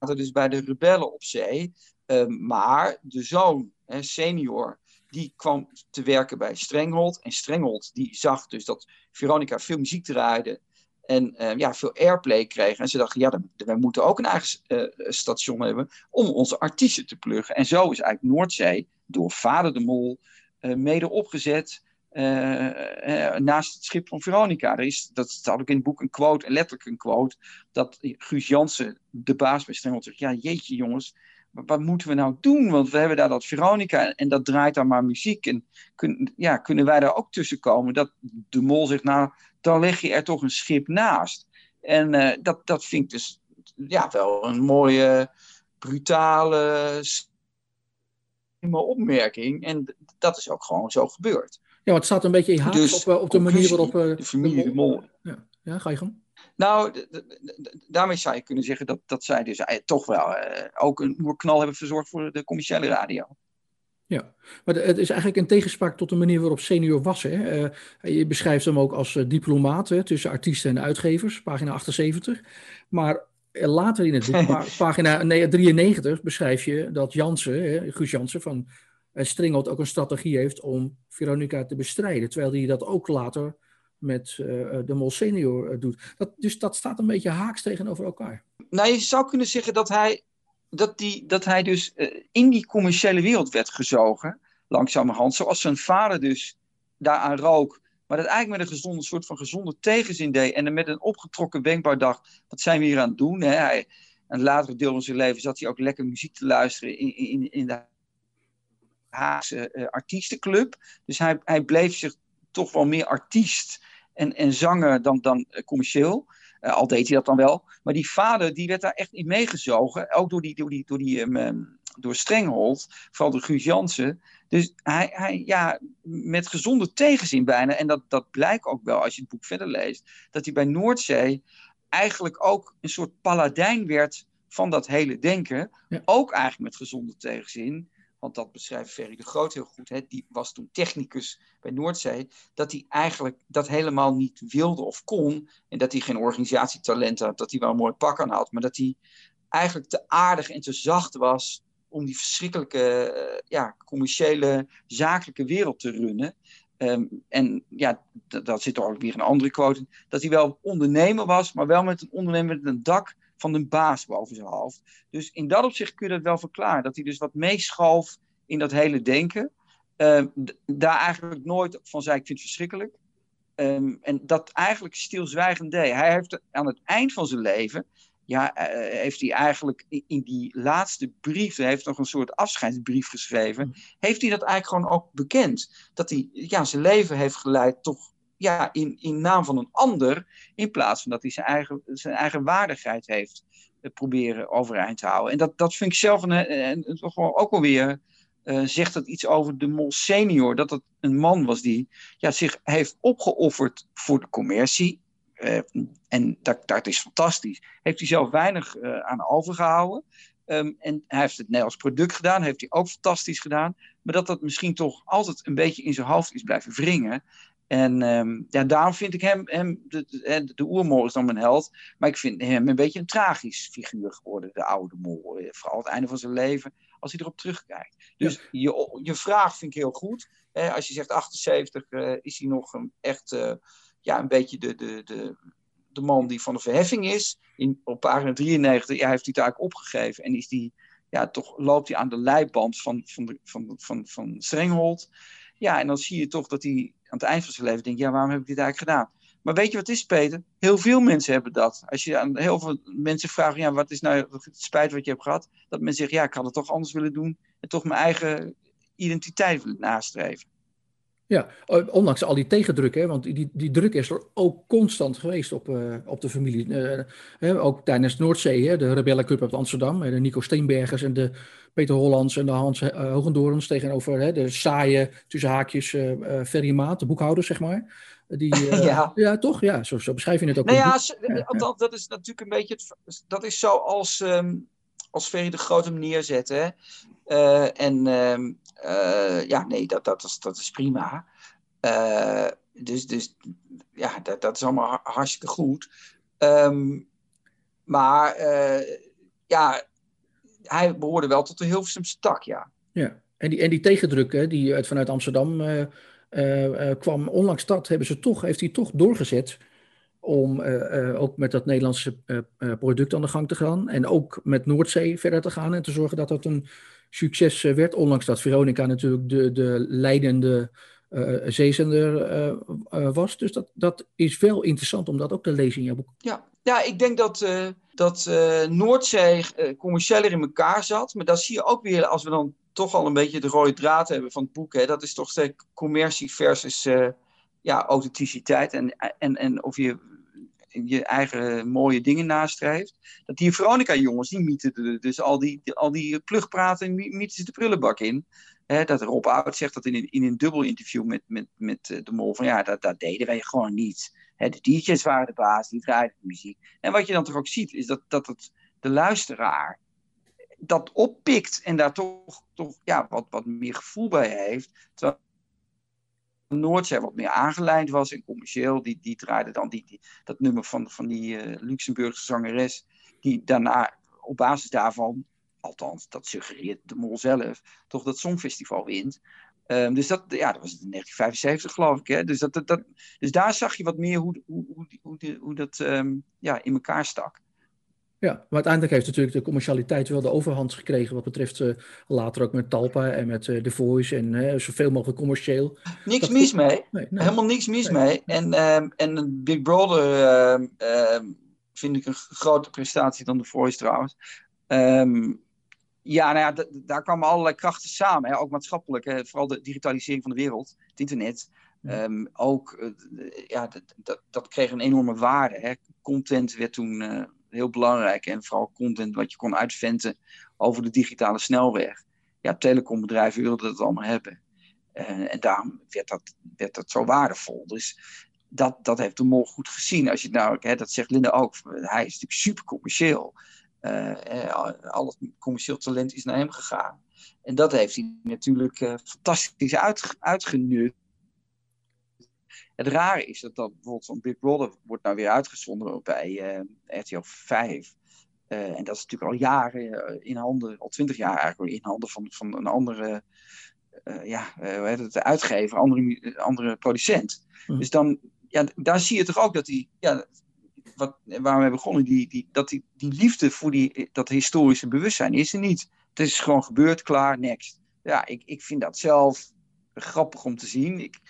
Dus bij de rebellen op zee. Ehm, maar de zoon, hè, senior, die kwam te werken bij Strenghold. En Strenghold die zag dus dat Veronica veel muziek draaide. En uh, ja, veel airplay kreeg. En ze dachten, ja, dan, wij moeten ook een eigen uh, station hebben om onze artiesten te pluggen. En zo is eigenlijk Noordzee door Vader de Mol mede opgezet. Uh, naast het schip van Veronica. Er is, dat staat ook in het boek een quote, letterlijk een quote, dat Guus Jansen, de baas bij Strengel, zegt, ja jeetje jongens, wat moeten we nou doen? Want we hebben daar dat Veronica en dat draait dan maar muziek. En kun, ja, kunnen wij daar ook tussen komen? Dat de mol zegt, nou, dan leg je er toch een schip naast. En uh, dat, dat vind ik dus ja, wel een mooie, brutale opmerking. En dat is ook gewoon zo gebeurd. Ja, het staat een beetje in haak dus, op, op de manier waarop... Uh, de familie de Mol. Ja, ja ga je gang. Nou, daarmee zou je kunnen zeggen dat, dat zij dus eh, toch wel ook een oerknal hebben verzorgd voor de commerciële radio. Ja, maar het is eigenlijk een tegenspraak tot de manier waarop senior was. Hè? Uh, je beschrijft hem ook als diplomaat hè, tussen artiesten en uitgevers, pagina 78. Maar later in het boek, [LAUGHS] pagina nee, 93, beschrijf je dat Jansen, hè, Guus Jansen van en ook een strategie heeft om Veronica te bestrijden. Terwijl hij dat ook later met uh, de Mol Senior uh, doet. Dat, dus dat staat een beetje haaks tegenover elkaar. Nou, je zou kunnen zeggen dat hij, dat die, dat hij dus in die commerciële wereld werd gezogen, langzamerhand. Zoals zijn vader dus daaraan rook. Maar dat eigenlijk met een gezonde soort van gezonde tegenzin deed. En met een opgetrokken wenkbrauw dacht, wat zijn we hier aan het doen? Hè? Hij, een latere deel van zijn leven zat hij ook lekker muziek te luisteren in, in, in de Haagse uh, artiestenclub. Dus hij, hij bleef zich toch wel meer artiest en, en zanger dan, dan uh, commercieel. Uh, al deed hij dat dan wel. Maar die vader die werd daar echt in meegezogen. Ook door, die, door, die, door, die, um, door Strenghold, vooral door Guus Jansen. Dus hij, hij, ja, met gezonde tegenzin bijna. En dat, dat blijkt ook wel als je het boek verder leest. Dat hij bij Noordzee eigenlijk ook een soort paladijn werd van dat hele denken. Ja. Ook eigenlijk met gezonde tegenzin. Want dat beschrijft Ferry de Groot heel goed. Hè? Die was toen technicus bij Noordzee. Dat hij eigenlijk dat helemaal niet wilde of kon. En dat hij geen organisatietalent had. Dat hij wel een mooi pak aan had. Maar dat hij eigenlijk te aardig en te zacht was. Om die verschrikkelijke uh, ja, commerciële, zakelijke wereld te runnen. Um, en ja, dat zit er ook weer een andere quote. Dat hij wel ondernemer was, maar wel met een ondernemer met een dak van een baas boven zijn hoofd. Dus in dat opzicht kun je dat wel verklaren. Dat hij dus wat meeschalf in dat hele denken. Uh, daar eigenlijk nooit van zei, ik vind het verschrikkelijk. Um, en dat eigenlijk stilzwijgend deed. Hij heeft aan het eind van zijn leven, ja, uh, heeft hij eigenlijk in, in, die laatste brief, hij heeft nog een soort afscheidsbrief geschreven, mm. heeft hij dat eigenlijk gewoon ook bekend. Dat hij ja, zijn leven heeft geleid toch ja, in, in naam van een ander, in plaats van dat hij zijn eigen, zijn eigen waardigheid heeft uh, proberen overeind te houden. En dat, dat vind ik zelf een, een, een, gewoon ook alweer, uh, zegt dat iets over de Mol senior, dat het een man was die ja, zich heeft opgeofferd voor de commercie. En dat, dat is fantastisch. Heeft hij zelf weinig aan overgehouden. Um, en hij heeft het Nederlands product gedaan, heeft hij ook fantastisch gedaan. Maar dat dat misschien toch altijd een beetje in zijn hoofd is blijven wringen. En um, ja, daarom vind ik hem, hem de, de, de oermol is dan mijn held, maar ik vind hem een beetje een tragisch figuur geworden, de oude mol. Eh, vooral het einde van zijn leven, als hij erop terugkijkt. Dus ja. je, je vraag vind ik heel goed. Eh, als je zegt 78, uh, is hij nog een, echt uh, ja, een beetje de, de, de, de man die van de verheffing is. In, op pagina 93 ja, heeft hij eigenlijk opgegeven en is die, ja, toch loopt hij aan de leiband van, van, de, van, van, van Strenghold. Ja, en dan zie je toch dat hij aan het eind van zijn leven denkt, ja, waarom heb ik dit eigenlijk gedaan? Maar weet je wat is, Peter? Heel veel mensen hebben dat. Als je aan heel veel mensen vraagt, ja, wat is nou het spijt wat je hebt gehad? Dat mensen zeggen, ja, ik had het toch anders willen doen. En toch mijn eigen identiteit nastreven. Ja, ondanks al die tegendruk, hè, want die, die druk is er ook constant geweest op, uh, op de familie. Uh, ook tijdens Noordzee, hè, de Rebellencup uit Amsterdam, de Nico Steenbergers en de Peter Hollands en de Hans uh, Hogendorens tegenover hè, de saaie, tussen haakjes, Ferry Maat, de boekhouder, zeg maar. Die, [LAUGHS] ja. ja, toch? Ja, zo, zo beschrijf je het ook. Nou ja, dat, dat is natuurlijk een beetje, het, dat is zo als, um, als Ferry de Grote hem neerzet. Hè. en um, uh, ja, nee, dat, dat, is, dat is prima. Uh, dus, dus ja, dat, dat is allemaal hartstikke goed. Um, maar ja, hij behoorde wel tot de Hilversumse tak, ja. Ja, en die, en die tegendruk hè, die uit, vanuit Amsterdam kwam, onlangs dat hebben ze toch, heeft hij toch doorgezet om ook met dat Nederlandse product aan de gang te gaan. En ook met Noordzee verder te gaan en te zorgen dat dat een succes eh, werd. Ondanks dat Veronica natuurlijk de, de leidende uh, zeezender was. Dus dat, dat is wel interessant om dat ook te lezen in jouw boek. Ja, ja ik denk dat, dat Noordzee commerciëler in elkaar zat. Maar dat zie je ook weer als we dan toch al een beetje de rode draad hebben van het boek. Hè. Dat is toch steeds commercie versus ja, authenticiteit. En, en, en of je je eigen mooie dingen nastreeft. Dat die Veronica-jongens, die mieten dus al die, al die plugpraten, mieten ze de prullenbak in. Dat Rob Oud zegt dat in een, in een dubbel interview met, met, met eh, de mol, van ja, dat, dat deden wij gewoon niet. De DJ's waren de baas, die draaiden de muziek. En wat je dan toch ook ziet, is dat, dat het, de luisteraar dat oppikt en daar toch, toch ja, wat, wat meer gevoel bij heeft. Terwijl Noordzee wat meer aangelijnd was en commercieel. Die, die draaide dan die, dat nummer van, van die uh, Luxemburgse zangeres. Die daarna op basis daarvan, althans dat suggereert de mol zelf, toch dat Songfestival wint. Um, dus dat, ja, dat was in 1975 geloof ik. Hè? Dus, dat, dat, dus daar zag je wat meer hoe, hoe, hoe, hoe, hoe dat um, ja, in elkaar stak. Ja, maar uiteindelijk heeft natuurlijk de commercialiteit wel de overhand gekregen wat betreft uh, later ook met Talpa en met uh, The Voice en uh, zoveel mogelijk commercieel. Niks dat mis mee. Nee, nee. Helemaal niks mis nee. mee. En, uh, en Big Brother ehm, ehm, vind ik een grote prestatie dan The Voice trouwens. Um, ja, nou ja, daar kwamen allerlei krachten samen, hè, ook maatschappelijk. Hè, vooral de digitalisering van de wereld, het internet. Um, ook, ja, dat, dat, dat, kreeg een enorme waarde. Hè. Content werd toen heel belangrijk. En vooral content wat je kon uitventen over de digitale snelweg. Ja, telecombedrijven wilden dat allemaal hebben. En daarom werd dat, werd dat zo waardevol. Dus dat, dat heeft de mol goed gezien. Als je nou, hè, dat zegt Linda ook, hij is natuurlijk super commercieel. Uh, al het commercieel talent is naar hem gegaan. En dat heeft hij natuurlijk uh, fantastisch uit, uitgenut. Het rare is dat, dat bijvoorbeeld zo'n Big Brother wordt nou weer uitgezonden bij uh, RTL 5. Uh, en dat is natuurlijk al jaren eh, in handen, al twintig jaar eigenlijk, in handen van, van een andere uh, ja, hoe heet het, uitgever, andere, andere producent. Mm. Dus dan, ja, daar zie je toch ook dat die, ja, wat, waar we begonnen, die, die, dat die, die liefde voor die, dat historische bewustzijn is er niet. Het is gewoon gebeurd, klaar, next. Ja, ik, ik vind dat zelf grappig om te zien. Ik,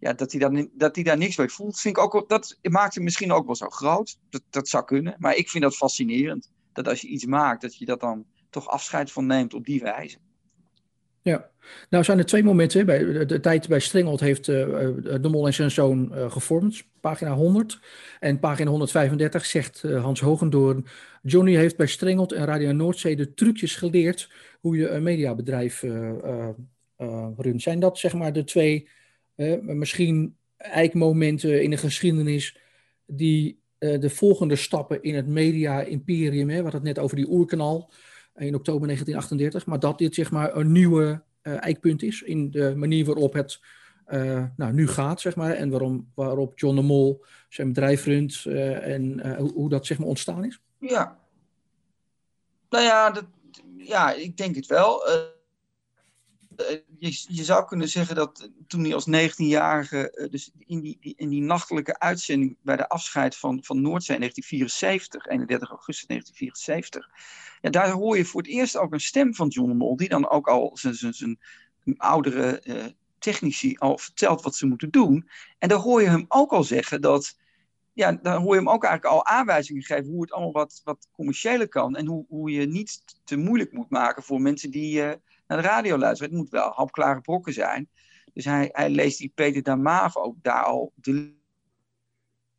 ja, dat, hij dan, dat hij daar niks bij voelt, vind ik ook, dat maakt hem misschien ook wel zo groot. Dat, dat zou kunnen. Maar ik vind dat fascinerend. Dat als je iets maakt, dat je dat dan toch afscheid van neemt op die wijze. Ja, nou zijn er twee momenten. Bij de, tijd bij Strengeld heeft uh, De Mol en zijn zoon uh, gevormd, pagina 100. En pagina 135 zegt Hans Hogendoorn... Johnny heeft bij Strengeld en Radio Noordzee de trucjes geleerd... hoe je een mediabedrijf runt. Zijn dat zeg maar de twee misschien eikmomenten in de geschiedenis die uh, de volgende stappen in het media-imperium, hadden het net over die oerkanaal in oktober 1938, maar dat dit zeg maar een nieuwe uh, eikpunt is in de manier waarop het uh, nou, nu gaat, zeg maar, en waarom, waarop John de Mol zijn bedrijf runt en hoe, hoe, dat zeg maar ontstaan is? Ja. Nou ja, dat, ja ik denk het wel. Eh, je, je, zou kunnen zeggen dat toen hij als 19-jarige, eh, dus in die, in die nachtelijke uitzending bij de afscheid van, van Noordzee in 1974, 31 augustus 1974, ja, daar hoor je voor het eerst ook een stem van John de Mol, die dan ook al zijn, zijn, zijn oudere uh, technici al vertelt wat ze moeten doen. En daar hoor je hem ook al zeggen dat, ja, dan hoor je hem ook eigenlijk al aanwijzingen geven hoe het allemaal wat, wat commerciëler kan en hoe, hoe je niet te moeilijk moet maken voor mensen die naar de radio luisteren. Het moet wel hapklare brokken zijn. Dus hij, hij leest die Peter Damaaf ook daar al de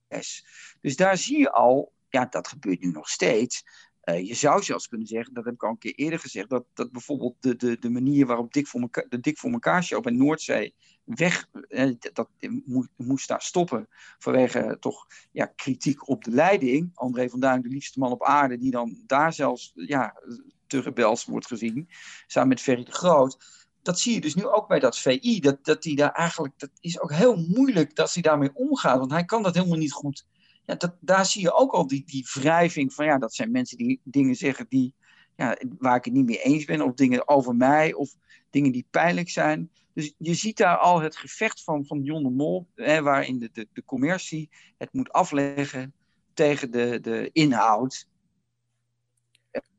les. Dus daar zie je al, ja, dat gebeurt nu nog steeds. Uh, je zou zelfs kunnen zeggen, dat heb ik al een keer eerder gezegd, dat, dat bijvoorbeeld de, de, de manier waarop Dik voor de Dik voor elkaar show bij Noordzee weg, eh, dat moest, daar stoppen vanwege eh, toch ja, kritiek op de leiding. André van Duin, de liefste man op aarde, die dan daar zelfs ja, te rebels wordt gezien, samen met Ferry de Groot. Dat zie je dus nu ook bij dat VI, dat, dat die daar eigenlijk, dat is ook heel moeilijk dat hij daarmee omgaat, want hij kan dat helemaal niet goed. Ja, dat, daar zie je ook al die, die wrijving van, ja, dat zijn mensen die dingen zeggen die, ja, waar ik het niet mee eens ben, of dingen over mij, of dingen die pijnlijk zijn. Dus je ziet daar al het gevecht van, van Jon de Mol, hè, waarin de, de, de commercie het moet afleggen tegen de, de inhoud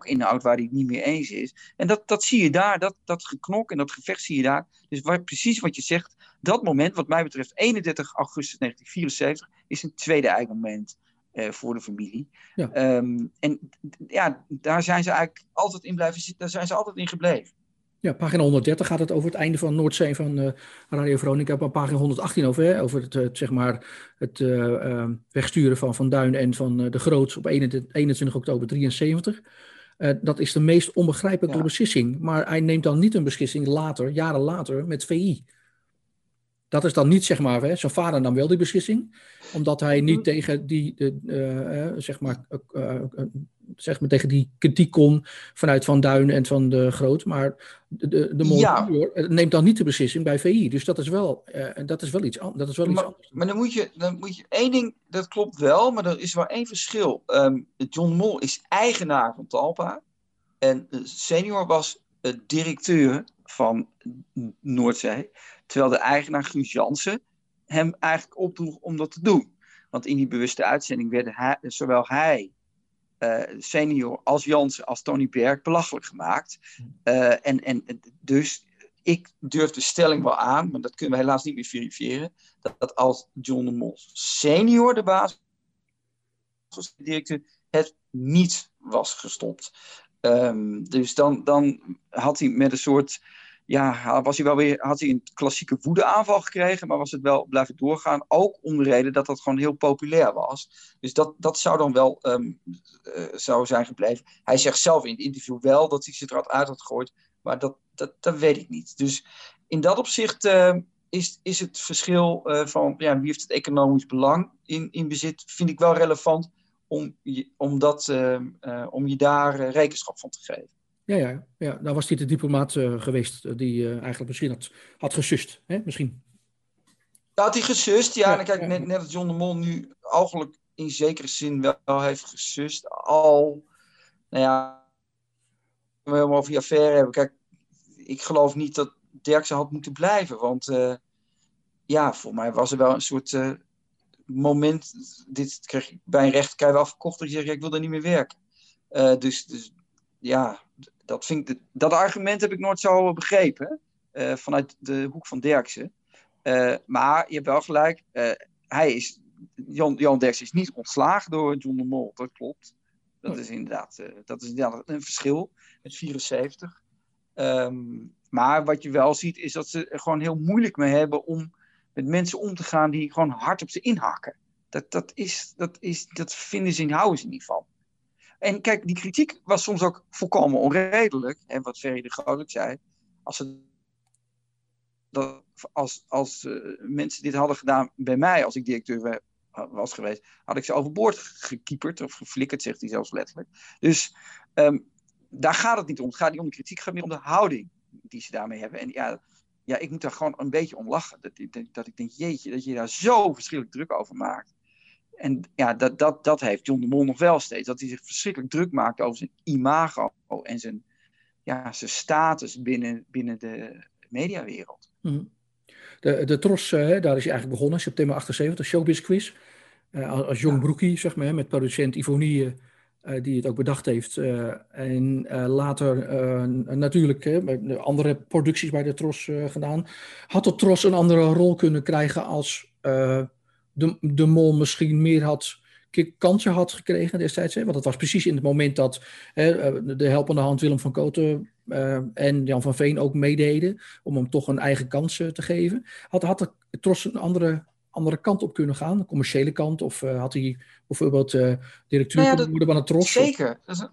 inhoud waar hij het niet mee eens is. En dat, dat zie je daar, dat, dat geknok en dat gevecht zie je daar. Dus waar, precies wat je zegt, dat moment, wat mij betreft, 31 augustus 1974, is een tweede eikmoment uh, voor de familie. Ja. Um, en ja, daar zijn ze eigenlijk altijd in blijven zitten, daar zijn ze altijd in gebleven. Ja, pagina 130 gaat het over het einde van Noordzee van uh, Radio Veronica. Op pagina 118 over, hè, over het, het, zeg maar, het uh, wegsturen van Van Duin en van de Groot op 21, 21 oktober 73. dat is de meest onbegrijpelijke ja. beslissing. Maar hij neemt dan niet een beslissing later, jaren later, met VI. Dat is dan niet, zeg maar, hè, zijn vader nam wel die beslissing, omdat hij niet mhm. tegen die, uh, zeg maar, uh, zeg maar, tegen die kritiek kon vanuit Van Duin en van de Groot. Maar de, de, de ja. neemt dan niet de beslissing bij VI. Dus dat is wel, dat is wel iets, dat is wel iets maar, anders. Maar dan moet, je, dan moet je één ding, dat klopt wel, maar er is wel één verschil. Um, John Mol is eigenaar van Talpa. En senior was directeur van Noordzee. Terwijl de eigenaar Guus Jansen hem eigenlijk opdroeg om dat te doen. Want in die bewuste uitzending werden hij, zowel hij senior als Jans, als Tony Berg belachelijk gemaakt. en, en dus ik durf de stelling wel aan, maar dat kunnen we helaas niet meer verifiëren, dat, dat als John de Mol senior de baas directeur het niet was gestopt. Um, dus dan, dan had hij met een soort ja, was hij wel weer, had hij een klassieke woedeaanval gekregen, maar was het wel blijven doorgaan. Ook om de reden dat dat gewoon heel populair was. Dus dat, dat zou dan wel um, zou zijn gebleven. Hij zegt zelf in het interview wel dat hij zich eruit uit had gegooid, maar dat, dat, dat weet ik niet. Dus in dat opzicht uh, is, is het verschil uh, van ja, wie heeft het economisch belang in, in bezit, vind ik wel relevant om, om, dat, om je daar rekenschap van te geven. Ja, ja, ja. nou was hij de diplomaat uh, geweest eh, die uh, eigenlijk misschien had, had gesust. Hè? Misschien. Ja, had hij gesust, ja. ja en kijk, ja. Net, net als John de Mol nu eigenlijk in zekere zin wel heeft gesust. Al, nou ja, we helemaal over die affaire hebben. Kijk, ik geloof niet dat Derksen had moeten blijven. Want uh, ja, voor mij was er wel een soort uh, moment. Dit kreeg ik bij een rechter afgekocht. Dat je zegt, ik wil er niet meer werken. Uh, dus, dus ja, dat, vind dat argument heb ik nooit zo begrepen. Uh, vanuit de hoek van Derksen. Uh, maar je hebt wel gelijk. Uh, hij is, Jan, Jan Derksen is niet ontslagen door John de Mol. Dat klopt. Dat is inderdaad, dat is inderdaad een verschil met 74. Um, ehm, maar wat je wel ziet is dat ze er gewoon heel moeilijk mee hebben om met mensen om te gaan die gewoon hard op ze inhakken. Dat, dat, is, dat, is, dat vinden ze in houden ze niet van. En kijk, die kritiek was soms ook volkomen onredelijk. En wat Ferry de Groot zei. Als, ze, als, als uh, mensen dit hadden gedaan bij mij, als ik directeur was geweest, had ik ze overboord gekieperd of geflikkerd, zegt hij zelfs letterlijk. Dus um, daar gaat het niet om. Het gaat niet om de kritiek, het gaat meer om de houding die ze daarmee hebben. En ja, ja ik moet daar gewoon een beetje om lachen. Dat, dat, dat ik denk, jeetje, dat je daar zo verschrikkelijk druk over maakt. En ja, dat, dat, dat heeft John de Mol nog wel steeds. Dat hij zich verschrikkelijk druk maakt over zijn imago en zijn, ja, zijn status binnen, binnen de mediawereld. Mm. De, de Tros, uh, daar is hij eigenlijk begonnen, september 78, Showbiz Quiz. Uh, als jong ja. broekie, zeg maar, met producent Ivonie, uh, die het ook bedacht heeft. en later natuurlijk andere producties bij de Tros gedaan. Had de Tros een andere rol kunnen krijgen als de, de mol misschien meer had kansje had gekregen destijds. Hè? Want het was precies in het moment dat hè, eh, de helpende hand Willem van Koten uh, en Jan van Veen ook meededen om hem toch een eigen kans uh, te geven. Had, had de Tros een andere, andere kant op kunnen gaan, een commerciële kant? Of uh, had hij bijvoorbeeld directeur nou ja, worden van het Tros? Zeker. Dat is,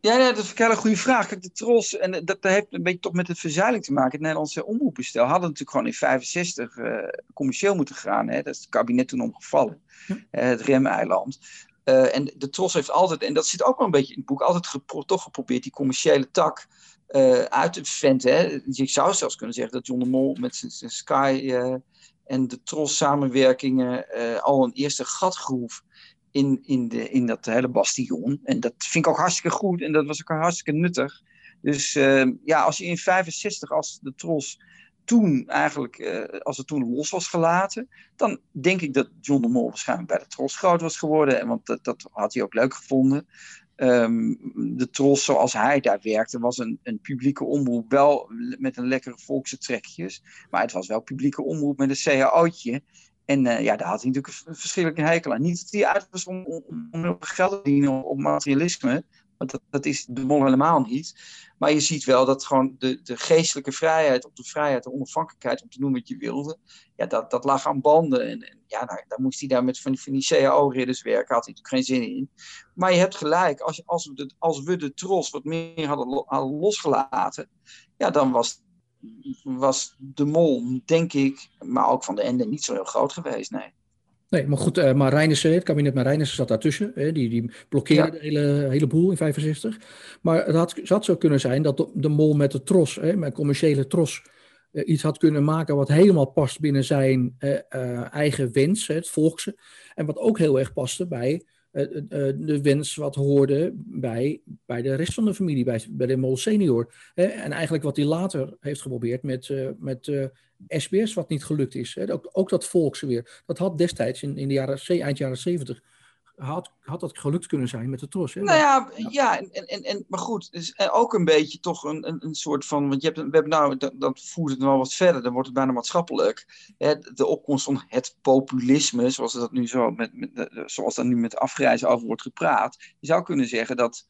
ja, dat is een hele goede vraag. Kijk, de Tros, en dat, dat heeft een beetje toch met het verzuiling te maken. Het Nederlandse omroepenstel hadden natuurlijk gewoon in 65 uh, commercieel moeten gaan. Hè? Dat is het kabinet toen omgevallen. Hm. Uh, het remeiland. Uh, en de Tros heeft altijd, en dat zit ook wel een beetje in het boek, altijd gepro toch geprobeerd die commerciële tak uh, uit te venten. Je zou zelfs kunnen zeggen dat John de Mol met zijn Sky uh, en de Tros samenwerkingen al een eerste gat groef in, in, de, in dat hele bastion. En dat vind ik ook hartstikke goed en dat was ook hartstikke nuttig. Dus uh, ja, als je in 65, als de Tros toen eigenlijk, uh, als het toen los was gelaten, dan denk ik dat John de Mol waarschijnlijk bij de Tros groot was geworden. En want dat, dat had hij ook leuk gevonden. Um, de Tros, zoals hij daar werkte, was een, een publieke omroep. Wel met een lekkere volkse trekjes. Maar het was wel publieke omroep met een cao'tje. En uh, ja, daar had hij natuurlijk een verschillende hekel aan. Niet dat hij uit was om, om, geld te verdienen op materialisme. Want dat, dat is de mol helemaal niet. Maar je ziet wel dat gewoon de, de geestelijke vrijheid, of de vrijheid, de onafhankelijkheid om te doen wat je wilde. Ja, dat, dat lag aan banden. En, en ja, nou, daar moest hij daar met van, van die CAO-ridders werken. Had hij natuurlijk geen zin in. Maar je hebt gelijk, als, als, we, de, als we de tros wat meer hadden, hadden losgelaten. Ja, dan was was de mol, denk ik, maar ook van de Ende niet zo heel groot geweest, nee. Nee, maar goed, uh, maar Reinissen, het kabinet met Reinissen zat daartussen. Hè, die, die blokkeerde ja. de hele, hele boel in 65. Maar het had, het had zo kunnen zijn dat de, de mol met de tros, hè, met commerciële tros, uh, iets had kunnen maken wat helemaal past binnen zijn uh, eigen wens, hè, het volkse. En wat ook heel erg paste bij de wens wat hoorde bij, bij de rest van de familie, bij, bij de Mol senior. En eigenlijk wat hij later heeft geprobeerd met, met SBS, wat niet gelukt is. Ook, ook dat volkse weer. Dat had destijds in, in de jaren, eind jaren zeventig had, had dat gelukt kunnen zijn met de tros. Hè? Nou ja, ja, en, en, en, maar goed, dus ook een beetje toch een, een, een soort van, want je hebt, we hebben nou, dat, dat voert het wel wat verder, dan wordt het bijna maatschappelijk. Hè, de opkomst van het populisme, zoals dat nu zo met, met, zoals dat nu met afreizen over wordt gepraat. Je zou kunnen zeggen dat,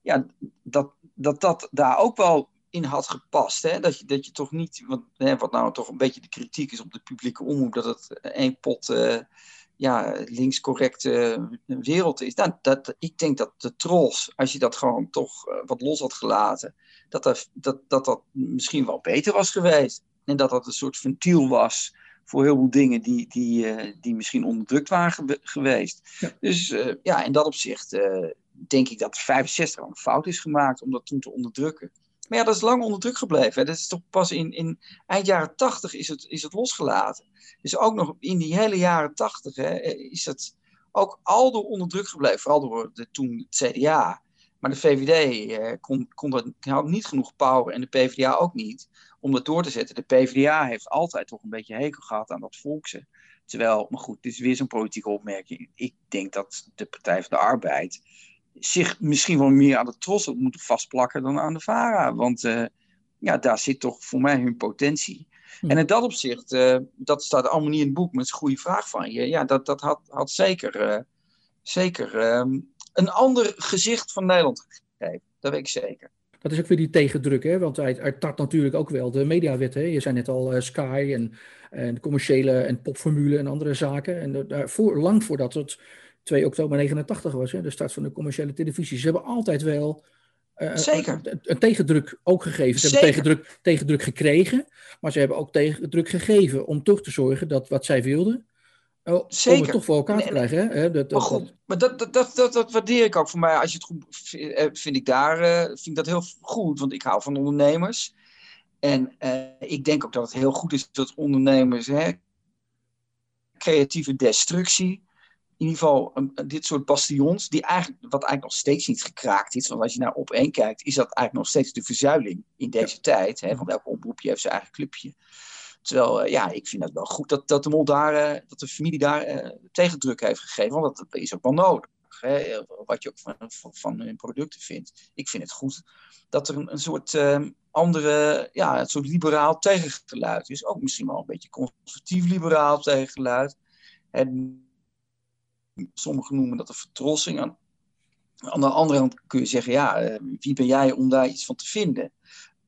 ja, dat, dat dat daar ook wel in had gepast. Hè? Dat, je, dat je toch niet, want, hè, wat nou toch een beetje de kritiek is op de publieke omroep, dat het één pot uh, ja, linkscorrecte wereld is. Nou, dat, ik denk dat de trolls, als je dat gewoon toch uh, wat los had gelaten, dat dat, dat, dat dat misschien wel beter was geweest. En dat dat een soort ventiel was voor heel veel dingen die, die, uh, die misschien onderdrukt waren geweest. Ja. Dus ja, in dat opzicht denk ik dat 65 al een fout is gemaakt om dat toen te onderdrukken. Maar ja, dat is lang onder druk gebleven. Dat is toch pas in, in eind jaren 80 is het, is het losgelaten. Dus ook nog in die hele jaren 80 hè, is het ook al door onder druk gebleven. Vooral door de, toen het CDA. Maar de VVD eh, kon, kon dat, niet genoeg power en de PvdA ook niet om dat door te zetten. De PvdA heeft altijd toch een beetje hekel gehad aan dat volkse. Terwijl, maar goed, dit is weer zo'n politieke opmerking. Ik denk dat de Partij van de Arbeid zich misschien wel meer aan de tros op moeten vastplakken dan aan de VARA. Want uh, ja, daar zit toch voor mij hun potentie. Hm. En in dat opzicht, uh, dat staat allemaal niet in het boek, maar het is een goede vraag van je. Ja, dat, dat had, had zeker, uh, zeker um, een ander gezicht van Nederland gegeven. Dat weet ik zeker. Dat is ook weer die tegendruk, hè? want hij, hij tart natuurlijk ook wel de mediawet. Hè? Je zei net al Sky en, en commerciële en popformule en andere zaken. En daarvoor, lang voordat het 2 oktober 89 was, hè, de start van de commerciële televisie. Ze hebben altijd wel uh, Zeker. Een, een, tegendruk ook gegeven. Ze hebben tegendruk, tegendruk gekregen, maar ze hebben ook tegendruk gegeven om toch te zorgen dat wat zij wilden, Zeker. om het toch voor elkaar te krijgen. Hè? Dat, maar goed, maar dat, dat, dat, dat, dat waardeer ik ook voor mij. Als je het goed vind ik daar uh, vind ik dat heel goed, want ik hou van ondernemers. En ik denk ook dat het heel goed is dat ondernemers hè, creatieve destructie ieder geval um, dit soort bastions, die eigenlijk, wat eigenlijk nog steeds niet gekraakt is. Want als je naar op één kijkt, is dat eigenlijk nog steeds de verzuiling in deze tijd. Hè, van welk omroepje heeft zijn eigen clubje. Terwijl, uh, ja, ik vind het wel goed dat, dat de mol daar, uh, dat de familie daar uh, tegendruk heeft gegeven. Want dat, is ook wel nodig. Hè, wat je ook van, van, van, hun producten vindt. Ik vind het goed dat er een, een soort ehm, andere, ja, een soort liberaal tegengeluid is. Ook misschien wel een beetje conservatief liberaal tegengeluid. En sommigen noemen dat een vertrossing. Aan, aan de andere kant kun je zeggen, ja, eh, wie ben jij om daar iets van te vinden?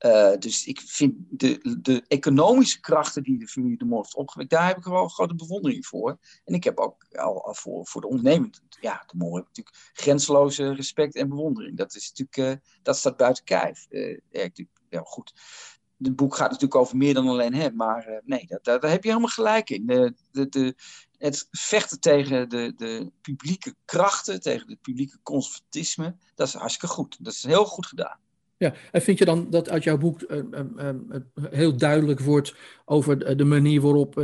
Uh, dus ik vind de, de economische krachten die de familie de Mol heeft opgewekt, daar heb ik wel grote bewondering voor. En ik heb ook al, al voor, voor de ondernemer, ja, de Mol heb natuurlijk grenzeloze respect en bewondering. Dat, is natuurlijk, uh, dat staat buiten kijf. Uh, ja, goed. Het boek gaat natuurlijk over meer dan alleen hem, maar nee, dat, daar, daar, heb je helemaal gelijk in. De, de, de, het vechten tegen de, de publieke krachten, tegen het publieke conservatisme, dat is hartstikke goed. Dat is heel goed gedaan. Ja, en vind je dan dat uit jouw boek uh, heel duidelijk wordt over de manier waarop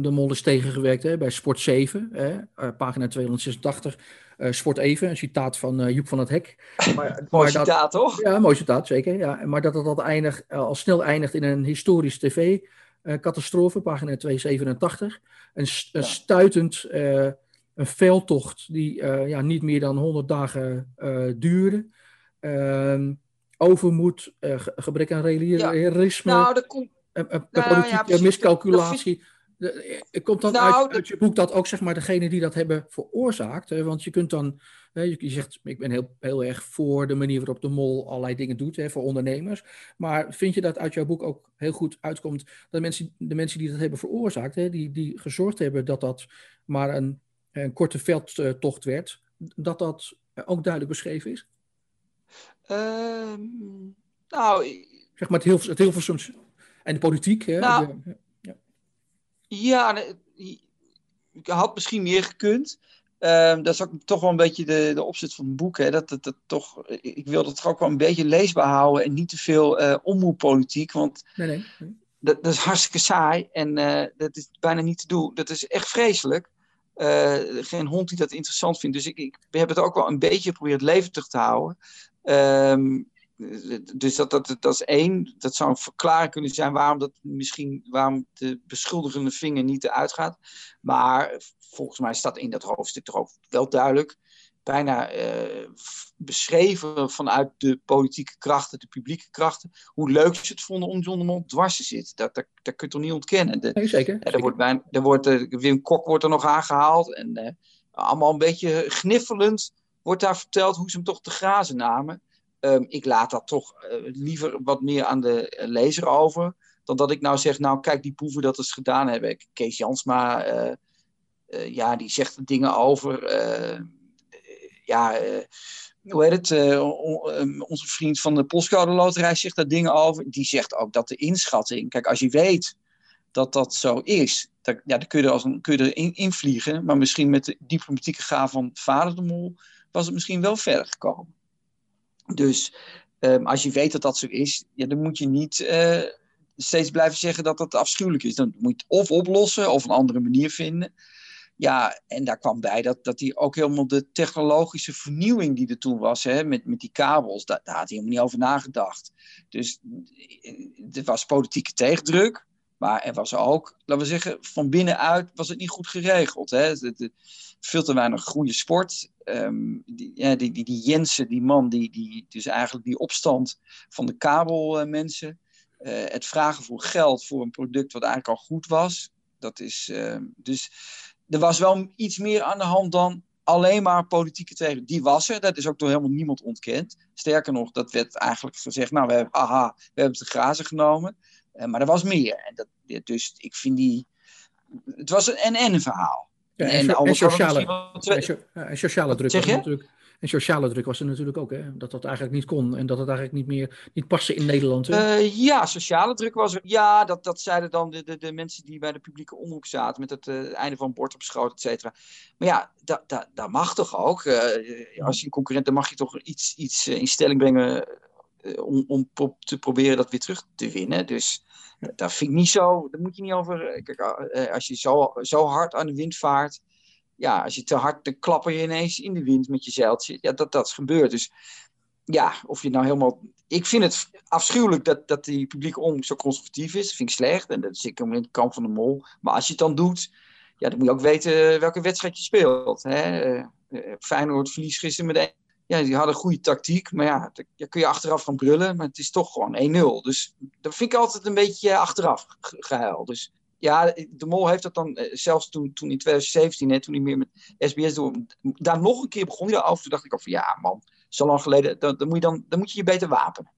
de mol is tegengewerkt hè, bij Sport 7, pagina 286, Sport Even, een citaat van Joep van het Hek. [LAUGHS] Maar, mooi maar citaat, dat, toch? Ja, mooi citaat, zeker. Ja, maar dat het al, eindigt, al snel eindigt in een historisch tv uh, catastrofe, pagina 287. Een, een stuitend uh, een veldtocht die uh, ja, niet meer dan 100 dagen duurde. Ehm, overmoed, gebrek aan realisme, ja. nou, komt... nou, politieke ja, miscalculatie. De, komt dan nou, uit, uit, je boek dat ook zeg maar degene die dat hebben veroorzaakt? Hè? Want je kunt dan, hè, je, je, zegt, ik ben heel, heel erg voor de manier waarop de mol allerlei dingen doet hè, voor ondernemers. Maar vind je dat uit jouw boek ook heel goed uitkomt dat mensen, de mensen die dat hebben veroorzaakt, hè, die, die gezorgd hebben dat dat maar een, een korte veldtocht werd, dat dat ook duidelijk beschreven is? Uh, nou, zeg maar het, heel, het Hilversums en de politiek. Hè, nou, de, ja, ik had misschien meer gekund. Um, dat is ook toch wel een beetje de, de opzet van het boek. Hè? Dat, dat, dat toch, ik wil het ook wel een beetje leesbaar houden en niet te veel uh, omroeppolitiek. Want nee, nee, Dat, dat, is hartstikke saai en uh, dat is bijna niet te doen. Dat is echt vreselijk. Uh, geen hond die dat interessant vindt. Dus ik, ik heb het ook wel een beetje geprobeerd levendig te houden. Um, dus dat, dat, dat is één. Dat zou een verklaring kunnen zijn waarom, dat misschien, waarom de beschuldigende vinger niet eruit gaat. Maar volgens mij staat in dat hoofdstuk toch ook wel duidelijk bijna uh, beschreven vanuit de politieke krachten, de publieke krachten, hoe leuk ze het vonden om John de Mol dwars te zitten. Dat, dat, dat kun je toch niet ontkennen. De, nee, zeker. Er wordt bijna, er wordt, uh, Wim Kok wordt er nog aangehaald en uh, allemaal een beetje gniffelend wordt daar verteld hoe ze hem toch te grazen namen. Um, ik laat dat toch liever wat meer aan de lezer over, dan dat ik nou zeg, nou kijk die proeven dat eens gedaan hebben. Kees Jansma, ja, die zegt dingen over ja, uh, hoe heet het? Uh, onze vriend van de Postcode Loterij zegt daar dingen over. Die zegt ook dat de inschatting. Kijk, als je weet dat dat zo is, dan, ja, dan kun je er, als een, kun je erin invliegen. Maar misschien met de diplomatieke gaaf van vader de Mol was het misschien wel verder gekomen. Dus um, als je weet dat dat zo is, ja, dan moet je niet uh, steeds blijven zeggen dat dat afschuwelijk is. Dan moet je het of oplossen of een andere manier vinden. Ja, en daar kwam bij dat, dat hij ook helemaal de technologische vernieuwing die er toen was, hè, met, met die kabels, daar, had hij helemaal niet over nagedacht. Dus eh, er was politieke tegendruk, maar er was ook, laten we zeggen, van binnenuit was het niet goed geregeld. Hè. De, veel te weinig goede sport. Um, die, ja, die, die, Jensen, die man, die, die, dus eigenlijk die opstand van de kabelmensen. Uh, het vragen voor geld voor een product wat eigenlijk al goed was. Dat is, uh, dus er was wel iets meer aan de hand dan alleen maar politieke tegen. Die was er, dat is ook door helemaal niemand ontkend. Sterker nog, dat werd eigenlijk gezegd, nou, we hebben, aha, we hebben het de grazen genomen. Uh, maar er was meer. En dat, dus ik vind die... Het was een en-en verhaal. Ja, en, en, en, sociale, en, sociale druk was natuurlijk en sociale druk was er natuurlijk ook, hè? dat dat eigenlijk niet kon en dat het eigenlijk niet meer niet paste in Nederland. Uh, ja, sociale druk was er. Ja, dat, dat zeiden dan de, de, de mensen die bij de publieke omroep zaten met het uh, einde van bord op schoot, et cetera. Maar ja, dat da, da mag toch ook. Uh, als je een concurrent, dan mag je toch iets, iets in stelling brengen om, om pro te proberen dat weer terug te winnen. Dus dat vind ik niet zo, daar moet je niet over. Kijk, als je zo, zo hard aan de wind vaart ja, als je te hard, dan klapper je ineens in de wind met je zeiltje. Ja, dat, dat is gebeurd. Dus ja, of je nou helemaal... Ik vind het afschuwelijk dat, dat die publieke om zo conservatief is. Dat vind ik slecht. En dat zit ik in de kamp van de mol. Maar als je het dan doet, ja, dan moet je ook weten welke wedstrijd je speelt. Hè? Feyenoord verliest gisteren met Ja, die hadden goede tactiek. Maar ja, daar kun je achteraf van brullen. Maar het is toch gewoon 1-0. Dus dat vind ik altijd een beetje achteraf gehuil. Dus ja, de Mol heeft dat dan, eh, zelfs toen, toen in 2017, hè, toen hij meer met SBS door, daar nog een keer begon hij daarover. Toen dacht ik al van, ja man, zo lang geleden, dan, dan, moet, je dan, dan moet je je beter wapenen.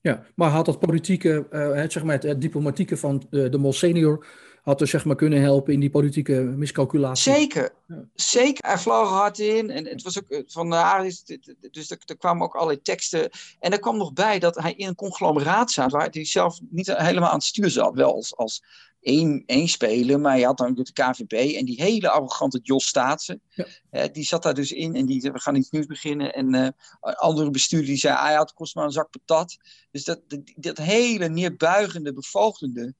Ja, maar had dat politieke, het, zeg maar het, diplomatieke van de Mol senior, had er zeg maar kunnen helpen in die politieke miscalculatie? Zeker, ja. zeker. Hij vloog hard in en het was ook eh, van, uh, dus er, er kwamen ook allerlei teksten. En er kwam nog bij dat hij in een conglomeraat zat, waar hij zelf niet helemaal aan het stuur zat. Wel als, als één, één speler, maar je had dan de KVB en die hele arrogante Jos Staatsen. Ja. die zat daar dus in en die zei, we gaan iets nieuws beginnen. En uh, andere bestuurder die zei, ah ja, het kost maar een zak patat. Dus dat, dat, dat hele neerbuigende, bevoogdende,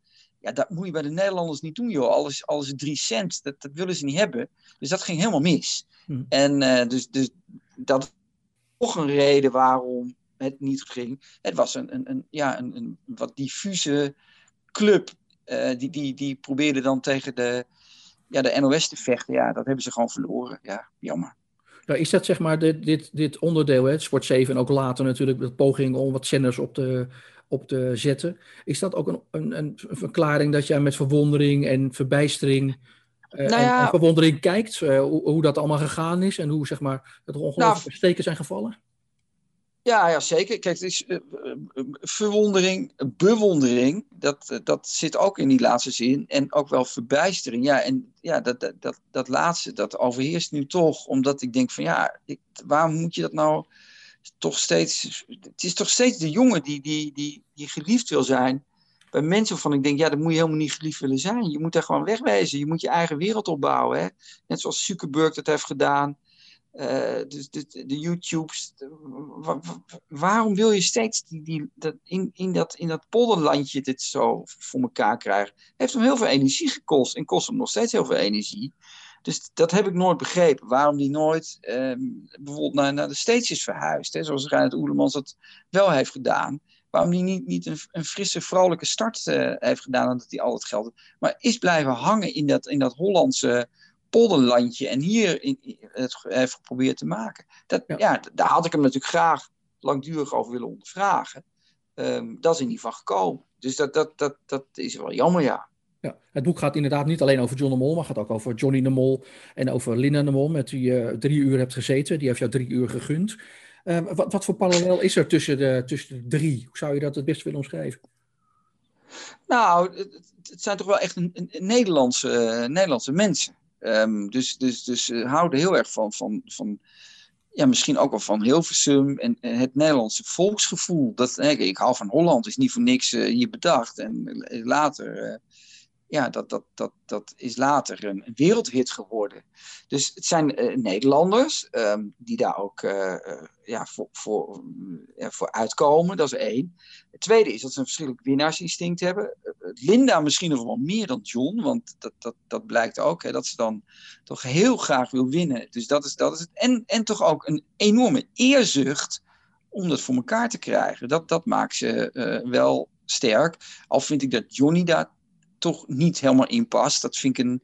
ja, dat moet je bij de Nederlanders niet doen, joh. Alles, alles drie cent, dat, dat willen ze niet hebben. Dus dat ging helemaal mis. Hm. En uh, dus, dus dat nog een reden waarom het niet ging. Het was een, een, een ja, een, een wat diffuse club uh, die, die, die probeerden dan tegen de, ja, de NOS te vechten. Ja, dat hebben ze gewoon verloren. Ja, jammer. Nou, is dat zeg maar dit, dit, dit onderdeel, hè, Sport 7 en ook later natuurlijk de poging om wat zenders op te, op te zetten. Is dat ook een, een, een verklaring dat jij met verwondering en verbijstering uh, nou ja, en, en, verwondering kijkt? Uh, hoe, hoe, dat allemaal gegaan is en hoe zeg maar, dat er ongelooflijke nou, steken zijn gevallen? Ja, ja, zeker. Kijk, het is uh, verwondering, bewondering, dat, dat zit ook in die laatste zin. En ook wel verbijstering. Ja, en ja, dat, dat, dat, dat laatste, dat overheerst nu toch. Omdat ik denk van ja, ik, waarom moet je dat nou toch steeds... Het is toch steeds de jongen die, die, die, die geliefd wil zijn. Bij mensen waarvan ik denk, ja, dat moet je helemaal niet geliefd willen zijn. Je moet daar gewoon wegwezen. Je moet je eigen wereld opbouwen. Hè? Net zoals Zuckerberg dat heeft gedaan. Dus de, de YouTubes. waarom wil je steeds die, die, dat in, in, dat, in dat polderlandje dit zo voor elkaar krijgen? Heeft hem heel veel energie gekost en kost hem nog steeds heel veel energie. Dus dat heb ik nooit begrepen. Waarom die nooit um, bijvoorbeeld naar, naar de States is verhuisd. Hè, zoals Reinhard Oelemans dat wel heeft gedaan. Waarom die niet, niet een, een frisse, vrolijke start uh, heeft gedaan. omdat hij al het geld Maar is blijven hangen in dat, in dat Hollandse polderlandje en hier in, het heeft geprobeerd te maken. Dat, ja. daar had ik hem natuurlijk graag langdurig over willen ondervragen. Um, dat is in ieder geval gekomen. Dus dat, dat, dat, dat is wel jammer, ja. Ja, het boek gaat inderdaad niet alleen over John de Mol, maar gaat ook over Johnny de Mol en over Linda de Mol, met wie je drie uur hebt gezeten. Die heeft jou drie uur gegund. Um, wat, wat voor parallel is er tussen de, tussen de drie? Hoe zou je dat het best willen omschrijven? Nou, het, zijn toch wel echt een, Nederlandse, uh, Nederlandse mensen. Um, dus dus, dus houden heel erg van, van, van ja, misschien ook wel van Hilversum en, en het Nederlandse volksgevoel. Dat, hè, ik hou van Holland, is niet voor niks hier bedacht. En later ja, dat, dat, dat, dat is later een wereldhit geworden. Dus het zijn uh, Nederlanders um, die daar ook uh, ja, voor, voor, uh, voor uitkomen, dat is één. Het tweede is dat ze een verschillend winnaarsinstinct hebben. Linda misschien nog wel meer dan John, want dat, dat, dat blijkt ook, hè, dat ze dan toch heel graag wil winnen. Dus dat is, dat is het. En, en toch ook een enorme eerzucht om dat voor elkaar te krijgen. Dat, dat maakt ze wel sterk. Al vind ik dat Johnny daar toch niet helemaal in past. Dat vind ik een,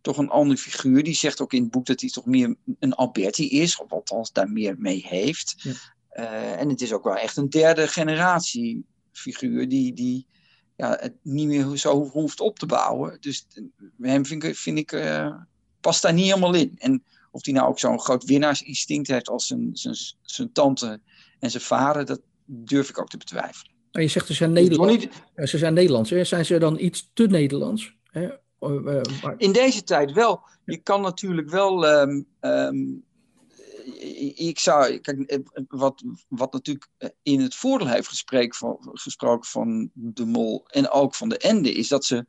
toch een andere figuur. Die zegt ook in het boek dat hij toch meer een Alberti is, of althans daar meer mee heeft. Ja. Uh, en het is ook wel echt een derde generatie figuur die, die ja, het niet meer zo hoeft op te bouwen. Dus hem vind ik, vind ik uh, past daar niet helemaal in. En of hij nou ook zo'n groot winnaarsinstinct heeft als zijn, zijn, zijn tante en zijn vader, dat durf ik ook te betwijfelen. Maar je zegt ze zijn Nederlands. Ja, ze zijn Nederlands. Hè? Zijn ze dan iets te Nederlands? Hè? Uh, In deze tijd wel. Je kan natuurlijk wel. Um, um, ik zou. Kijk, eh, wat, wat natuurlijk in het voordeel heeft gesprek van, gesproken van de Mol en ook van de Ende, is dat ze,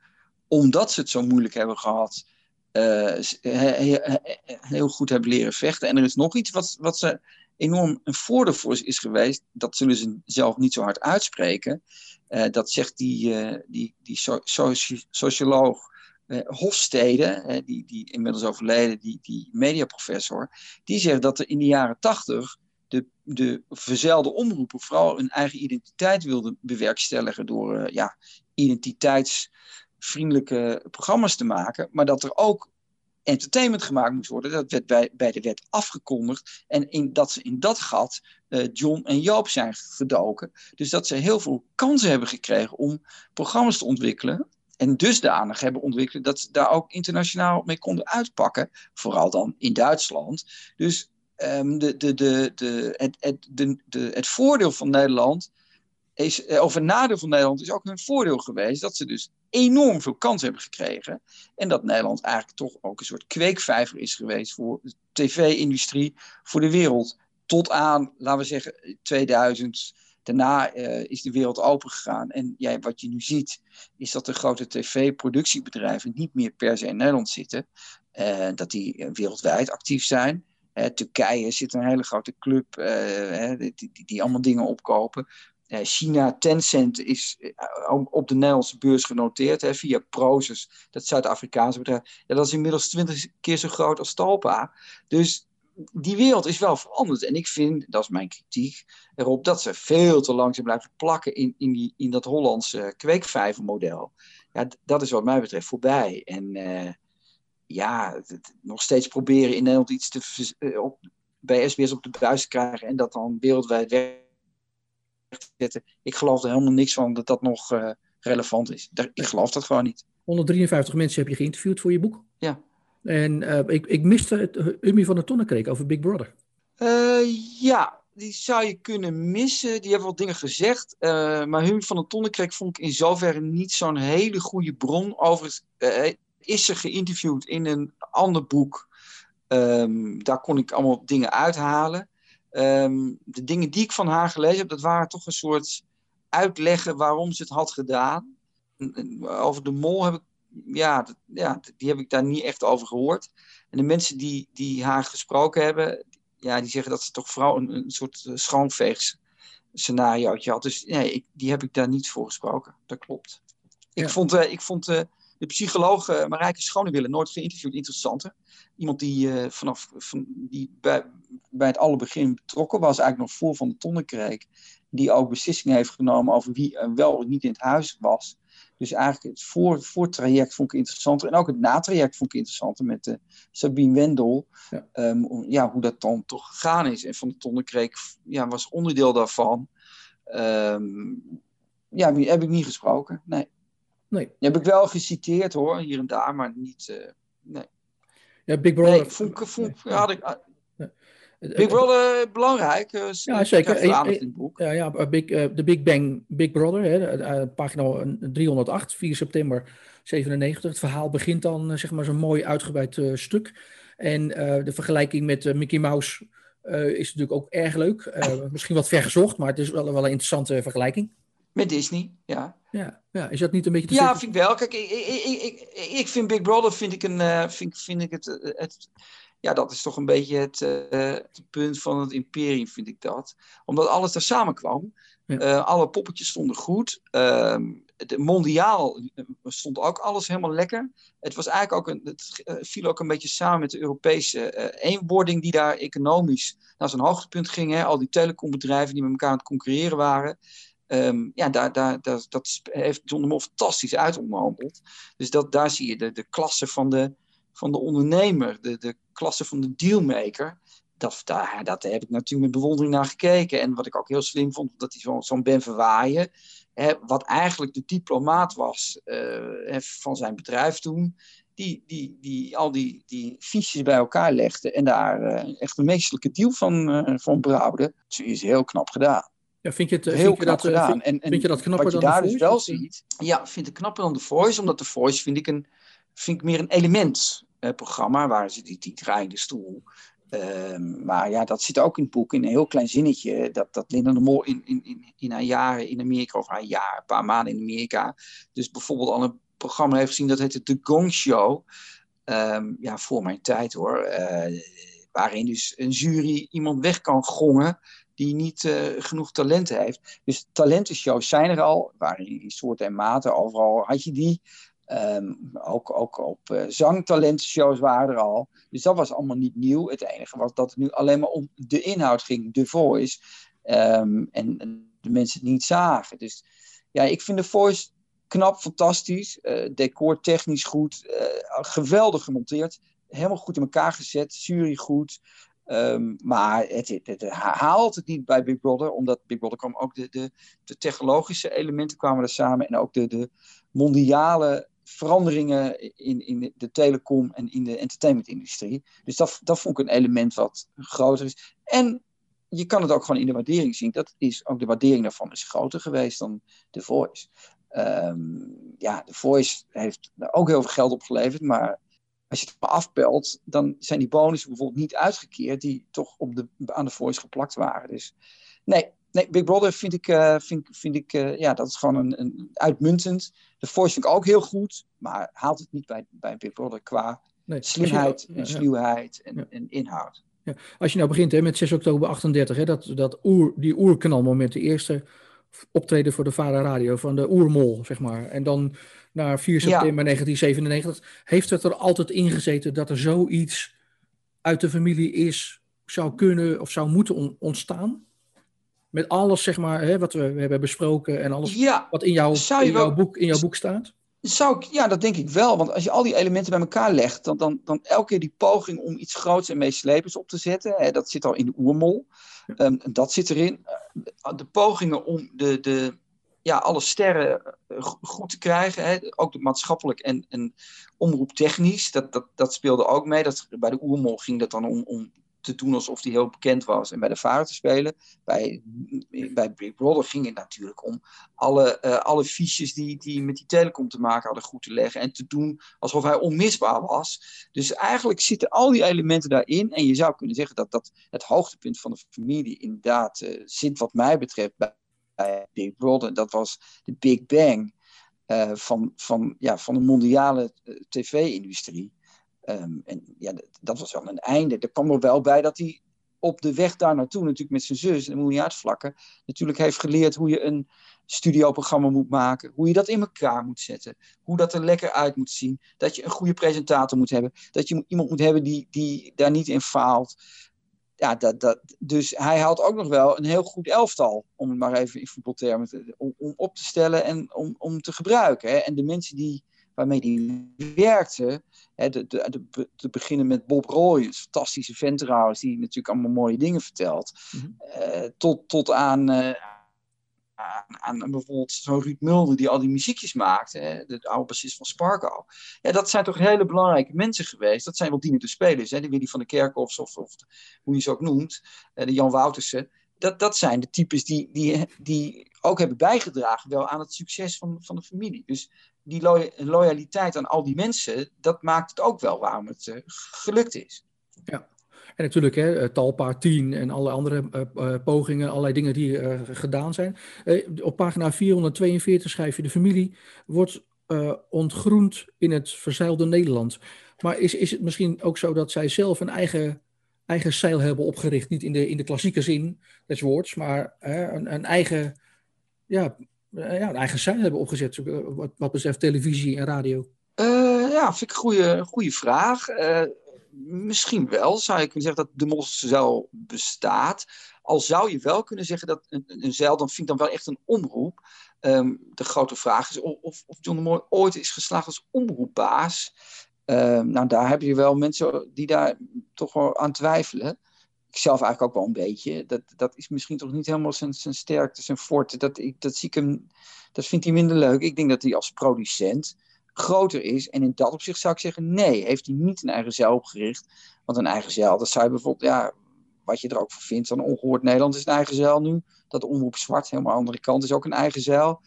omdat ze het zo moeilijk hebben gehad, uh, heel goed hebben leren vechten. En er is nog iets wat, wat ze enorm een voordeel voor is geweest. Dat zullen ze zelf niet zo hard uitspreken. Uh, dat zegt die, uh, die, die so socioloog uh, Hofstede, die, die inmiddels overleden, die, die mediaprofessor. Die zegt dat er in de jaren tachtig de, de verzelde omroepen vooral een eigen identiteit wilden bewerkstelligen door ja, identiteitsvriendelijke programma's te maken. Maar dat er ook entertainment gemaakt moest worden. Dat werd bij, bij de wet afgekondigd. En in, dat ze in dat gat uh, John en Joop zijn gedoken. Dus dat ze heel veel kansen hebben gekregen om programma's te ontwikkelen. En dusdanig hebben ontwikkeld dat ze daar ook internationaal mee konden uitpakken. Vooral dan in Duitsland. Dus um, de, de, de, de, het, het, de, de, het voordeel van Nederland is, eh, of een nadeel van Nederland is ook een voordeel geweest. Dat ze dus enorm veel kans hebben gekregen. En dat Nederland eigenlijk toch ook een soort kweekvijver is geweest voor de tv-industrie, voor de wereld. Tot aan, laten we zeggen, 2000. Daarna uh, is de wereld open gegaan. En wat je nu ziet, is dat de grote tv-productiebedrijven niet meer per se in Nederland zitten. Uh, dat die wereldwijd actief zijn. Uh, Turkije zit een hele grote club die, die, allemaal dingen opkopen. Eh, China, Tencent is eh, op de Nederlandse beurs genoteerd hè, via Proces, dat Zuid-Afrikaanse bedrijf. Dat is inmiddels twintig keer zo groot als Talpa. Dus die wereld is wel veranderd. En ik vind, dat is mijn kritiek erop, dat ze veel te lang zijn blijven plakken in, in, die, in dat Hollandse kweekvijvermodel. Ja, dat is wat mij betreft voorbij. En uh, ja, nog steeds proberen in Nederland iets te, op, bij SBS op de buis te krijgen en dat dan wereldwijd weg zetten. Ik geloof er helemaal niks van dat dat nog uh, relevant is. Ik geloof dat gewoon niet. 153 mensen heb je geïnterviewd voor je boek. Ja. En uh, ik, ik miste het uh, van de Tonnekreek over Big Brother. ja, die zou je kunnen missen. Die hebben wat dingen gezegd. maar Humi van de Tonnekreek vond ik in zoverre niet zo'n hele goede bron. Overigens is ze geïnterviewd in een ander boek. Um, daar kon ik allemaal dingen uithalen. Um, de dingen die ik van haar gelezen heb, dat waren toch een soort uitleggen waarom ze het had gedaan. Over de mol heb ik, ja, ja, die heb ik daar niet echt over gehoord. En de mensen die, die haar gesproken hebben, ja, die zeggen dat ze toch vooral een, een soort eh, schoonveegs scenariootje had. Dus nee, ik, die heb ik daar niet voor gesproken. Dat klopt. Ik vond, uh, ik vond uh, de psycholoog uh, Marijke Schonewille nooit geïnterviewd interessanter. Iemand die vanaf van, die bij, bij het alle begin betrokken was, eigenlijk nog voor Van de Tonnekreek, die ook beslissingen heeft genomen over wie wel of niet in het huis was. Dus eigenlijk het voor, voortraject vond ik interessanter. En ook het natraject vond ik interessanter met uh, Sabine Wendel. Ja. Um, ja, hoe dat dan toch gegaan is. En Van de Tonnekreek ja, was onderdeel daarvan. Um, ja, heb ik niet gesproken. Nee. Nee. Die heb ik wel geciteerd hoor, hier en daar, maar niet. Uh, nee. Ja, Big Brother. Nee, vond, vond, nee. had ik, Big Brother belangrijk. Uh, ja, zeker. Ja, ja Big, uh, de Big Bang Big Brother, hè, uh, pagina 308, 4 september 97. Het verhaal begint dan zeg maar zo'n mooi uitgebreid stuk. En de vergelijking met Mickey Mouse is natuurlijk ook erg leuk. misschien wat vergezocht, maar het is wel, wel een interessante vergelijking. Met Disney, ja. Ja, ja. is dat niet een beetje te Ja, vind ik wel. Kijk, ik, ik, ik, ik, vind Big Brother vind ik een, vind, vind ik het, het ja, dat is toch een beetje het, uh, het, punt van het imperium, vind ik dat. Omdat alles daar samenkwam. Ja. Uh, alle poppetjes stonden goed. De mondiaal eh, stond ook alles helemaal lekker. Het was eigenlijk ook een, het viel ook een beetje samen met de Europese eenwording die daar economisch naar zijn hoogtepunt ging. Hè? Al die telecombedrijven die met elkaar aan het concurreren waren. Um, ja, daar, daar, dat heeft John de Mol fantastisch uitonderhandeld. Dus dat, daar zie je de, de klasse van de, van de ondernemer, de, de klasse van de dealmaker. Dat, daar, dat heb ik natuurlijk met bewondering naar gekeken. En wat ik ook heel slim vond, dat hij zo'n zo Ben Verwaaien, hè, wat eigenlijk de diplomaat was uh, van zijn bedrijf toen, die, die, die al die, die fiches bij elkaar legde en daar uh, echt een meestelijke deal van, uh, van brouwde. Dus is heel knap gedaan. Ja, vind je het heel vind je knap dat, gedaan? Vind, en, en vind je dat knapper wat je dan daar de dus wel ziet, ja, vind ik knapper dan de Voice, omdat de Voice vind ik een vind ik meer een elementprogramma, waar ze die, die draaiende stoel. Um, maar ja, dat zit ook in het boek, in een heel klein zinnetje, dat, dat Linda de Mol in, in, in, in haar jaren in Amerika, of haar jaar, een paar maanden in Amerika, dus bijvoorbeeld al een programma heeft gezien, dat heette The Gong Show. Um, ja, voor mijn tijd hoor. Uh, waarin dus een jury iemand weg kan gongen die niet uh, genoeg talent heeft. Dus talentenshows zijn er al, waarin in soorten en maten, overal had je die. Um, ook, ook op uh, zangtalentshows waren er al. Dus dat was allemaal niet nieuw. Het enige was dat het nu alleen maar om de inhoud ging, de voice. Um, en, de mensen het niet zagen. Dus ja, ik vind de voice knap, fantastisch. Uh, decor technisch goed. Geweldig gemonteerd. Helemaal goed in elkaar gezet. Jury goed. Um, maar het, het, het, haalt het niet bij Big Brother, omdat Big Brother kwam ook de, de, de technologische elementen kwamen er samen en ook de, de mondiale veranderingen in, in de telecom en in de entertainmentindustrie. Dus dat, dat vond ik een element wat groter is. En je kan het ook gewoon in de waardering zien. Dat is, ook de waardering daarvan is groter geweest dan The Voice. Um, ja, The Voice heeft ook heel veel geld opgeleverd, maar als je het maar afpelt, dan zijn die bonussen bijvoorbeeld niet uitgekeerd die toch op de, aan de Voice geplakt waren. Dus nee, Nee, Big Brother vind ik, uh, vind, vind ik uh, ja, dat is gewoon een, een uitmuntend. De Voice vind ik ook heel goed, maar haalt het niet bij, bij Big Brother qua nee, slimheid en sluwheid en, ja. en inhoud. Ja. Als je nou begint hè, met 6 oktober 38, hè, dat, dat oer, die oerknalmoment, de eerste optreden voor de Vara Radio van de oermol, zeg maar. En dan naar 4 september 1997, heeft het er altijd ingezeten dat er zoiets uit de familie is, zou kunnen of zou moeten ontstaan? met alles zeg maar, hè, wat we, we, hebben besproken en alles ja, wat in, jouw, in, jouw boek, in jouw boek staat? Zou ik, ja, dat denk ik wel. Want als je al die elementen bij elkaar legt, dan, dan, dan elke keer die poging om iets groots en meeslepends op te zetten, hè, dat zit al in de oermol. Um, dat zit erin. Eh, de pogingen om de, de, ja, alle sterren eh, goed te krijgen, hè, ook maatschappelijk en, en omroeptechnisch, dat, dat, dat speelde ook mee. Dat, bij de oermol ging dat dan om, om te doen alsof hij heel bekend was en bij de vader te spelen. Bij, bij Big Brother ging het natuurlijk om alle, uh, alle fiches die, die met die telecom te maken hadden goed te leggen en te doen alsof hij onmisbaar was. Dus eigenlijk zitten al die elementen daarin en je zou kunnen zeggen dat dat het hoogtepunt van de familie inderdaad uh, zit wat mij betreft bij, bij Big Brother. Dat was de Big Bang. Uh, van, van, ja, van de mondiale tv-industrie. Um, en ja, dat was wel een einde. Er kwam er wel bij dat hij op de weg daar naartoe, natuurlijk met zijn zus, en moet je uitvlakken, natuurlijk heeft geleerd hoe je een studioprogramma moet maken, hoe je dat in elkaar moet zetten, hoe dat er lekker uit moet zien, dat je een goede presentator moet hebben, dat je iemand moet hebben die, die daar niet in faalt. Ja, dat, dat, dus hij had ook nog wel een heel goed elftal, om het maar even in voetbaltermen te, om, om op te stellen en om, om te gebruiken. Hè. En de mensen die, waarmee hij werkte, hè, de, de, de, te beginnen met Bob Roy, een fantastische vent trouwens, die natuurlijk allemaal mooie dingen vertelt, mm tot, tot aan, uh, aan, bijvoorbeeld zo'n Ruud Mulder die al die muziekjes maakte, hè, de oude bassist van Sparko. Ja, dat zijn toch hele belangrijke mensen geweest. Dat zijn wel dienende spelers, hè, de Willy van de Kerkhoffs of, of hoe je ze ook noemt, de Jan Woutersen. Dat, dat zijn de types die, die, die ook hebben bijgedragen wel aan het succes van, van de familie. Dus die loyaliteit aan al die mensen, dat maakt het ook wel waarom het uh, gelukt is. Ja, en natuurlijk, hè, eh, Talpa 10 en alle andere uh, uh, pogingen, allerlei dingen die gedaan zijn. op pagina 442 schrijf je: De familie wordt ontgroend in het verzeilde Nederland. Maar is, is het misschien ook zo dat zij zelf een eigen, eigen zeil hebben opgericht? Niet in de, in de klassieke zin des woords, maar een, een eigen ja, eh, ja, een eigen site hebben opgezet wat, wat betreft televisie en radio? Ja, vind ik een goede, goede vraag. Misschien wel zou je kunnen zeggen dat de Mosselzeil bestaat. Al zou je wel kunnen zeggen dat een, een zeil, dan vind ik dan wel echt een omroep. Um, de grote vraag is of, of John de ooit is geslaagd als omroepbaas. Um, nou, daar heb je wel mensen die daar toch wel aan twijfelen ik zelf eigenlijk ook wel een beetje. Dat, dat is misschien toch niet helemaal zijn, zijn sterkte, zijn forte. Dat, ik, dat zie ik hem, dat vindt hij minder leuk. Ik denk dat hij als producent groter is. En in dat opzicht zou ik zeggen, nee, heeft hij niet een eigen zeil opgericht. Want een eigen zeil, dat zou je bijvoorbeeld, ja, wat je er ook van vindt, dan ongehoord Nederland is een eigen zeil nu. Dat Omroep Zwart, helemaal andere kant, is ook een eigen zeil.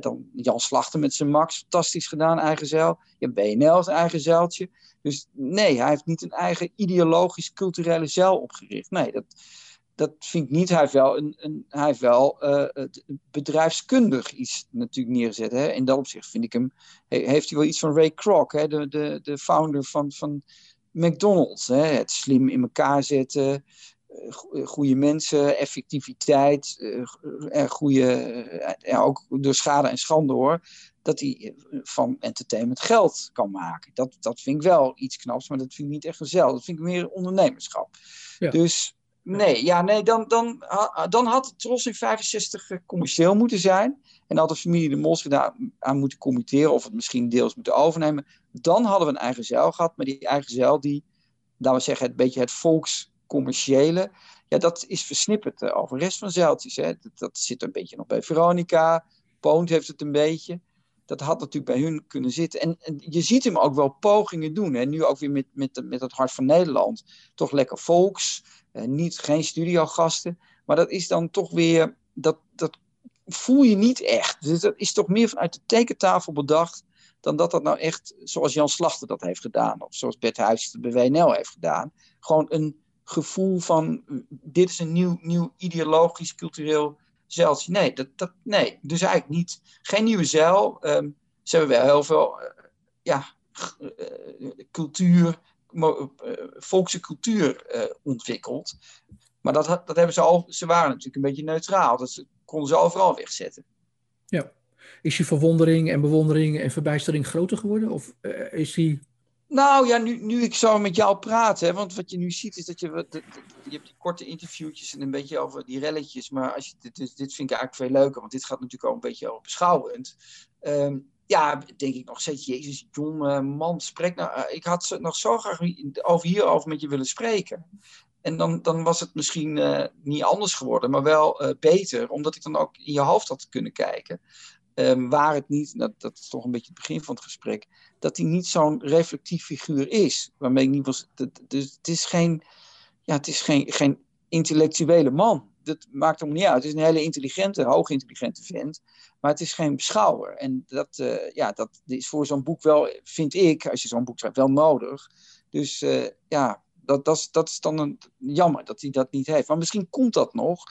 dan Jan Slachter met zijn Max, fantastisch gedaan, eigen zeil. Je hebt BNL, een eigen zeiltje. Dus nee, hij heeft niet een eigen ideologisch culturele zeil opgericht. Nee, dat, dat vind ik niet. Hij heeft wel, een, een hij heeft wel uh, bedrijfskundig iets natuurlijk neergezet. Hè? In dat opzicht vind ik hem, heeft hij wel iets van Ray Kroc, hè? De, de, de founder van, van McDonald's. Hè? Het slim in elkaar zetten, eh, goede mensen, effectiviteit, uh, goede, ook door schade en schande hoor, dat hij van entertainment geld kan maken. Dat, dat vind ik wel iets knaps, maar dat vind ik niet echt zelf. Dat vind ik meer ondernemerschap. Ja. Dus nee, ja, nee dan, dan, dan had het Tros in 65 commercieel moeten zijn. En had de familie de Mos daar aan moeten committeren of het misschien deels moeten overnemen. Dan hadden we een eigen zeil gehad, maar die eigen zeil die, laten we zeggen, het beetje het volkscommerciële, ja, dat is versnipperd over de rest van zeiltjes. Hè. Dat, dat zit een beetje nog bij Veronica. Poont heeft het een beetje dat had natuurlijk bij hun kunnen zitten. En, je ziet hem ook wel pogingen doen. En nu ook weer met, met, met het Hart van Nederland. Toch lekker volks. Eh, niet, geen studiogasten. Maar dat is dan toch weer. Dat, dat voel je niet echt. Dus dat is toch meer vanuit de tekentafel bedacht. Dan dat dat nou echt, zoals Jan Slachter dat heeft gedaan. Of zoals Bert Huijs het bij WNL heeft gedaan. Gewoon een gevoel van. Dit is een nieuw, nieuw ideologisch, cultureel zeiltje. Nee, dat, dat, nee, dus eigenlijk niet. Geen nieuwe zeil. Um, ze hebben wel heel veel uh, ja, uh, cultuur, uh, volkse cultuur ontwikkeld. Maar dat, dat hebben ze al, ze waren natuurlijk een beetje neutraal. Dat konden ze overal wegzetten. Ja. Is je verwondering en bewondering en verbijstering groter geworden? Of is die nou ja, nu, nu ik zo met jou praat, hè, want wat je nu ziet is dat je, je hebt die korte interviewtjes en een beetje over die relletjes, maar als je, dit, dit vind ik eigenlijk veel leuker, want dit gaat natuurlijk ook een beetje over beschouwend. Um, ja, denk ik nog steeds, jezus, John, uh, man, spreek nou, uh, ik had nog zo graag over hierover met je willen spreken. En dan, dan was het misschien uh, niet anders geworden, maar wel beter, omdat ik dan ook in je hoofd had kunnen kijken. Um, waar het niet, dat, dat is toch een beetje het begin van het gesprek, dat hij niet zo'n reflectief figuur is. Waarmee ik niet was. Dus het is geen, ja, het is geen, geen intellectuele man. Dat maakt hem niet uit. Het is een hele intelligente, hoogintelligente vent. Maar het is geen beschouwer. En dat, uh, ja, dat is voor zo'n boek wel, vind ik, als je zo'n boek schrijft, wel nodig. Dus uh, ja, dat, dat, dat is dan jammer dat hij dat niet heeft. Maar misschien komt dat nog.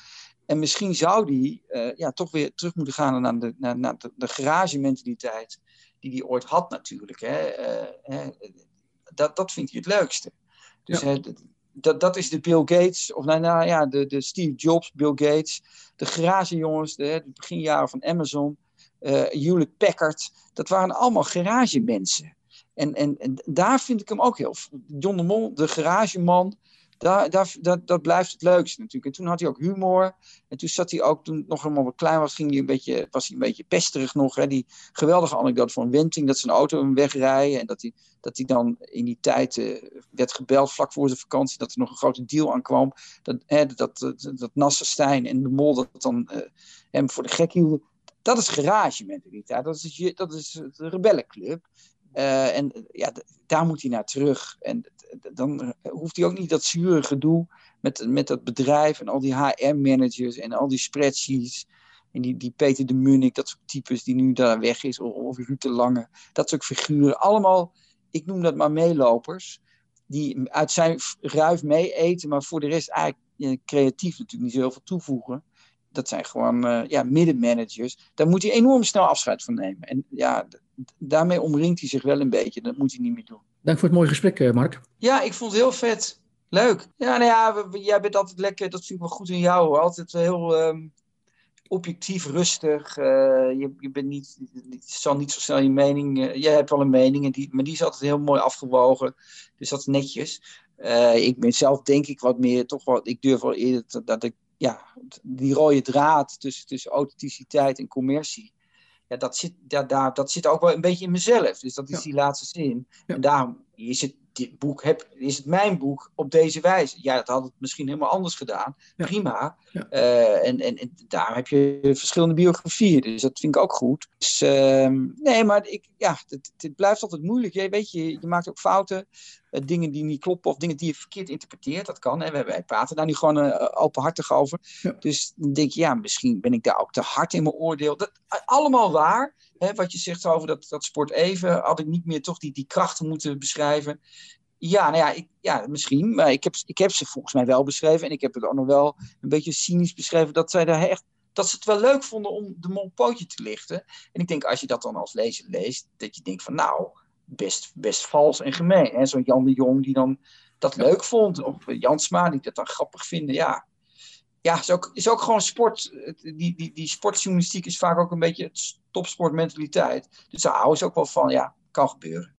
En misschien zou die uh, ja, toch weer terug moeten gaan naar de, naar, naar de, de garage-mentaliteit die hij ooit had natuurlijk. Hè. Uh, dat, dat vindt hij het leukste. Dus ja. dat, dat is de Bill Gates, of nou, nou ja, de, de Steve Jobs, Bill Gates, de garagejongens, de, de beginjaren van Amazon, uh, Hewlett Packard, dat waren allemaal garagemensen. En, en, en daar vind ik hem ook heel. John de Mol, de garageman, daar, daar, dat, dat blijft het leukste natuurlijk. En toen had hij ook humor. En toen zat hij ook, toen nog helemaal wat klein was, ging hij een beetje, was hij een beetje pesterig nog. Hè? Die geweldige anekdote van Wenting, dat zijn auto hem wegrijden. En dat hij, dat hij dan in die tijd uh, werd gebeld, vlak voor zijn vakantie, dat er nog een grote deal aankwam. Dat, hè, dat, dat, dat Nasserstein en de Mol dat dan uh, hem voor de gek hielden. Dat is garage mentaliteit. Dat is, dat is de rebellenclub. Uh, en ja, daar moet hij naar terug. En dan hoeft hij ook niet dat zure gedoe met, met dat bedrijf en al die HR-managers en al die spreadsheets. En die, die Peter de Munnik, dat soort types die nu daar weg is, of, of Ruud de Lange, dat soort figuren. Allemaal, ik noem dat maar meelopers, die uit zijn ruif mee eten, maar voor de rest eigenlijk creatief natuurlijk niet zo heel veel toevoegen. Dat zijn gewoon uh, ja, middenmanagers. Daar moet hij enorm snel afscheid van nemen. En ja, daarmee omringt hij zich wel een beetje. Dat moet hij niet meer doen. Dank voor het mooie gesprek, eh, Mark. Ja, ik vond het heel vet. Leuk. Ja, nou ja, jij bent altijd lekker. Dat vind ik wel goed in jou. Altijd heel um, objectief, rustig. Uh, je, je bent niet, je zal niet zo snel je mening. Uh, jij hebt wel een mening, en die, maar die is altijd heel mooi afgewogen. Dus dat is netjes. ik ben zelf denk ik wat meer, toch wel, ik durf wel eerder dat, dat ik, ja, die rode draad tussen, tussen authenticiteit en commercie ja, dat, zit, ja, daar, dat zit ook wel een beetje in mezelf. Dus dat is die laatste zin. En daarom is het, dit boek heb, is het mijn boek op deze wijze. Ja, dat had het misschien helemaal anders gedaan. Prima. Uh, en, en, en daar heb je verschillende biografieën. Dus dat vind ik ook goed. Dus, uh, nee, maar ik, ja, het, het, blijft altijd moeilijk. Je, weet je, je maakt ook fouten. Uh, dingen die niet kloppen of dingen die je verkeerd interpreteert. Dat kan. Hè. Wij, wij praten daar nu gewoon uh, openhartig over. Dus dan denk je, ja, misschien ben ik daar ook te hard in mijn oordeel. Dat, allemaal waar. Hè, wat je zegt over dat, dat sport even. Had ik niet meer toch die, die krachten moeten beschrijven. Ja, nou ja, ik, ja, misschien. Maar ik heb, ik heb ze volgens mij wel beschreven. En ik heb het ook nog wel een beetje cynisch beschreven. Dat zij daar echt dat ze het wel leuk vonden om de mol pootje te lichten. En ik denk, als je dat dan als lezer leest, dat je denkt van nou, best, best vals en gemeen. Zo'n Jan de Jong die dan dat leuk vond. Of Jansma die dat dan grappig vinden. Ja, ja is, ook, is ook gewoon sport. Die, die, die sportjournalistiek is vaak ook een beetje topsportmentaliteit. Dus daar houden ze ook wel van. Ja, kan gebeuren.